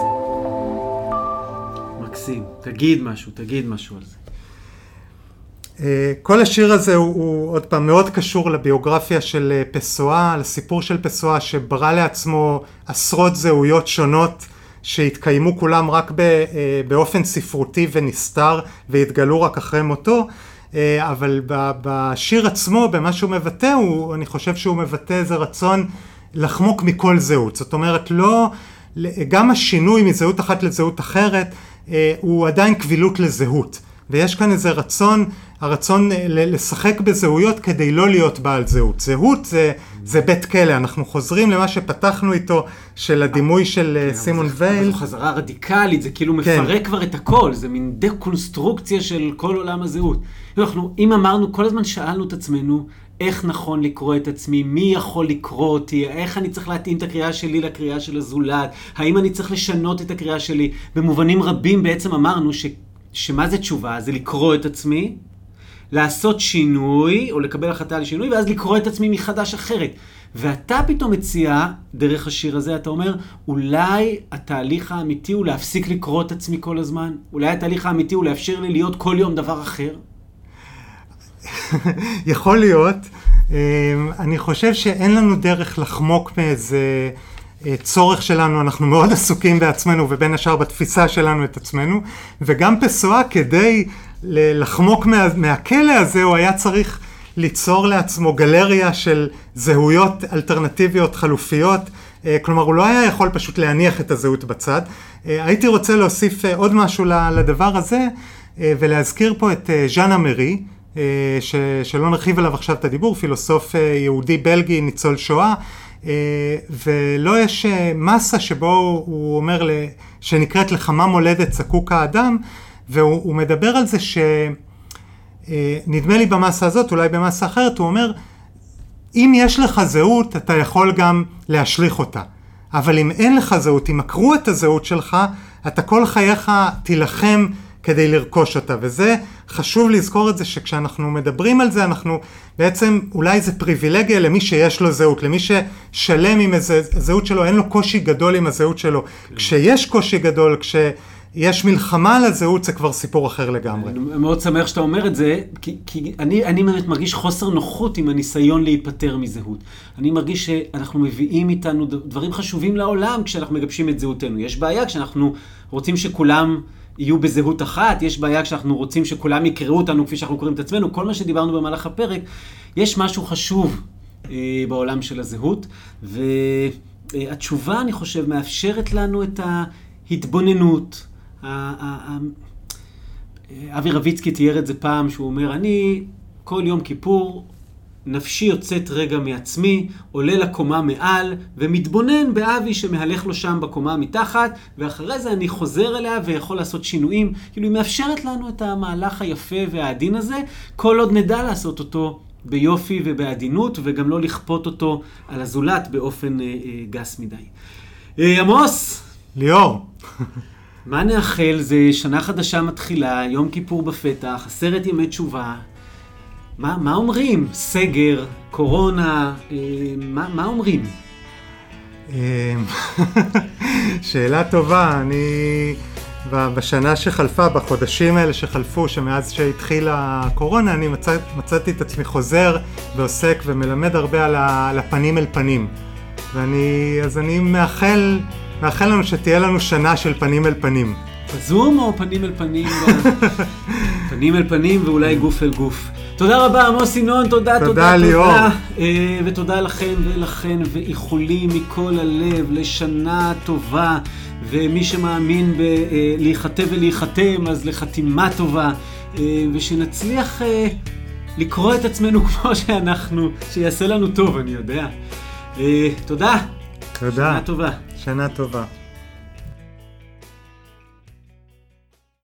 מקסים. תגיד משהו, תגיד משהו על זה. אה, כל השיר הזה הוא, הוא עוד פעם מאוד קשור לביוגרפיה של אה, פסואה, לסיפור של פסואה שברא לעצמו עשרות זהויות שונות שהתקיימו כולם רק אה, באופן ספרותי ונסתר והתגלו רק אחרי מותו, אבל בשיר עצמו, במה שהוא מבטא, הוא, אני חושב שהוא מבטא איזה רצון לחמוק מכל זהות. זאת אומרת, לא, גם השינוי מזהות אחת לזהות אחרת הוא עדיין קבילות לזהות. ויש כאן איזה רצון, הרצון אה, לשחק בזהויות כדי לא להיות בעל זהות. זהות זה, זה בית כלא, אנחנו חוזרים למה שפתחנו איתו, של הדימוי של אה, כן, סימון וייל. זו חזרה רדיקלית, זה כאילו כן. מפרק כבר את הכל, זה מין דה-קונסטרוקציה של כל עולם הזהות. אנחנו, אם אמרנו, כל הזמן שאלנו את עצמנו, איך נכון לקרוא את עצמי, מי יכול לקרוא אותי, איך אני צריך להתאים את הקריאה שלי לקריאה של הזולת, האם אני צריך לשנות את הקריאה שלי. במובנים רבים בעצם אמרנו ש... שמה זה תשובה? זה לקרוא את עצמי, לעשות שינוי, או לקבל החלטה לשינוי, ואז לקרוא את עצמי מחדש אחרת. ואתה פתאום מציע, דרך השיר הזה, אתה אומר, אולי התהליך האמיתי הוא להפסיק לקרוא את עצמי כל הזמן? אולי התהליך האמיתי הוא לאפשר לי להיות כל יום דבר אחר? יכול להיות. אמ, אני חושב שאין לנו דרך לחמוק מאיזה אה, צורך שלנו, אנחנו מאוד עסוקים בעצמנו ובין השאר בתפיסה שלנו את עצמנו, וגם פסואה כדי לחמוק מה, מהכלא הזה הוא היה צריך ליצור לעצמו גלריה של זהויות אלטרנטיביות חלופיות, אה, כלומר הוא לא היה יכול פשוט להניח את הזהות בצד. אה, הייתי רוצה להוסיף עוד משהו לדבר הזה ולהזכיר פה את ז'אנה מרי, ש, שלא נרחיב עליו עכשיו את הדיבור, פילוסוף יהודי בלגי, ניצול שואה. אה, ולא יש אה, מסה שבו הוא אומר שנקראת לכמה מולדת זקוק האדם, והוא מדבר על זה שנדמה אה, לי במסה הזאת, אולי במסה אחרת, הוא אומר, אם יש לך זהות, אתה יכול גם להשליך אותה. אבל אם אין לך זהות, אם עקרו את הזהות שלך, אתה כל חייך תילחם כדי לרכוש אותה. וזה, חשוב לזכור את זה שכשאנחנו מדברים על זה, אנחנו בעצם, אולי זה פריבילגיה למי שיש לו זהות, למי ששלם עם איזה זהות שלו, אין לו קושי גדול עם הזהות שלו. כן. כשיש קושי גדול, כש... יש מלחמה על הזהות, זה כבר סיפור אחר לגמרי. אני מאוד שמח שאתה אומר את זה, כי, כי אני, אני באמת מרגיש חוסר נוחות עם הניסיון להיפטר מזהות. אני מרגיש שאנחנו מביאים איתנו דברים חשובים לעולם כשאנחנו מגבשים את זהותנו. יש בעיה כשאנחנו רוצים שכולם יהיו בזהות אחת, יש בעיה כשאנחנו רוצים שכולם יקראו אותנו כפי שאנחנו קוראים את עצמנו, כל מה שדיברנו במהלך הפרק, יש משהו חשוב אה, בעולם של הזהות, והתשובה, אני חושב, מאפשרת לנו את ההתבוננות. אבי רביצקי תיאר את זה פעם, שהוא אומר, אני כל יום כיפור נפשי יוצאת רגע מעצמי, עולה לקומה מעל, ומתבונן באבי שמהלך לו שם בקומה מתחת, ואחרי זה אני חוזר אליה ויכול לעשות שינויים. כאילו, היא מאפשרת לנו את המהלך היפה והעדין הזה, כל עוד נדע לעשות אותו ביופי ובעדינות, וגם לא לכפות אותו על הזולת באופן אה, אה, גס מדי. אה, עמוס! ליאור. מה נאחל? זה שנה חדשה מתחילה, יום כיפור בפתח, עשרת ימי תשובה. מה, מה אומרים? סגר, קורונה, אה, מה, מה אומרים? אה, שאלה טובה, אני בשנה שחלפה, בחודשים האלה שחלפו, שמאז שהתחילה הקורונה, אני מצא, מצאתי את עצמי חוזר ועוסק ומלמד הרבה על, על הפנים אל פנים. ואני, אז אני מאחל, מאחל לנו שתהיה לנו שנה של פנים אל פנים. בזום או פנים אל פנים? פנים אל פנים ואולי גוף אל גוף. תודה רבה, עמוס ינון, תודה, תודה, תודה, ליאור. תודה. אה, ותודה לכם ולכן, ואיחולים מכל הלב לשנה טובה. ומי שמאמין בלהיחטא ולהיחתם, אז לחתימה טובה. אה, ושנצליח אה, לקרוא את עצמנו כמו שאנחנו, שיעשה לנו טוב, אני יודע. תודה. תודה. שנה טובה. שנה טובה.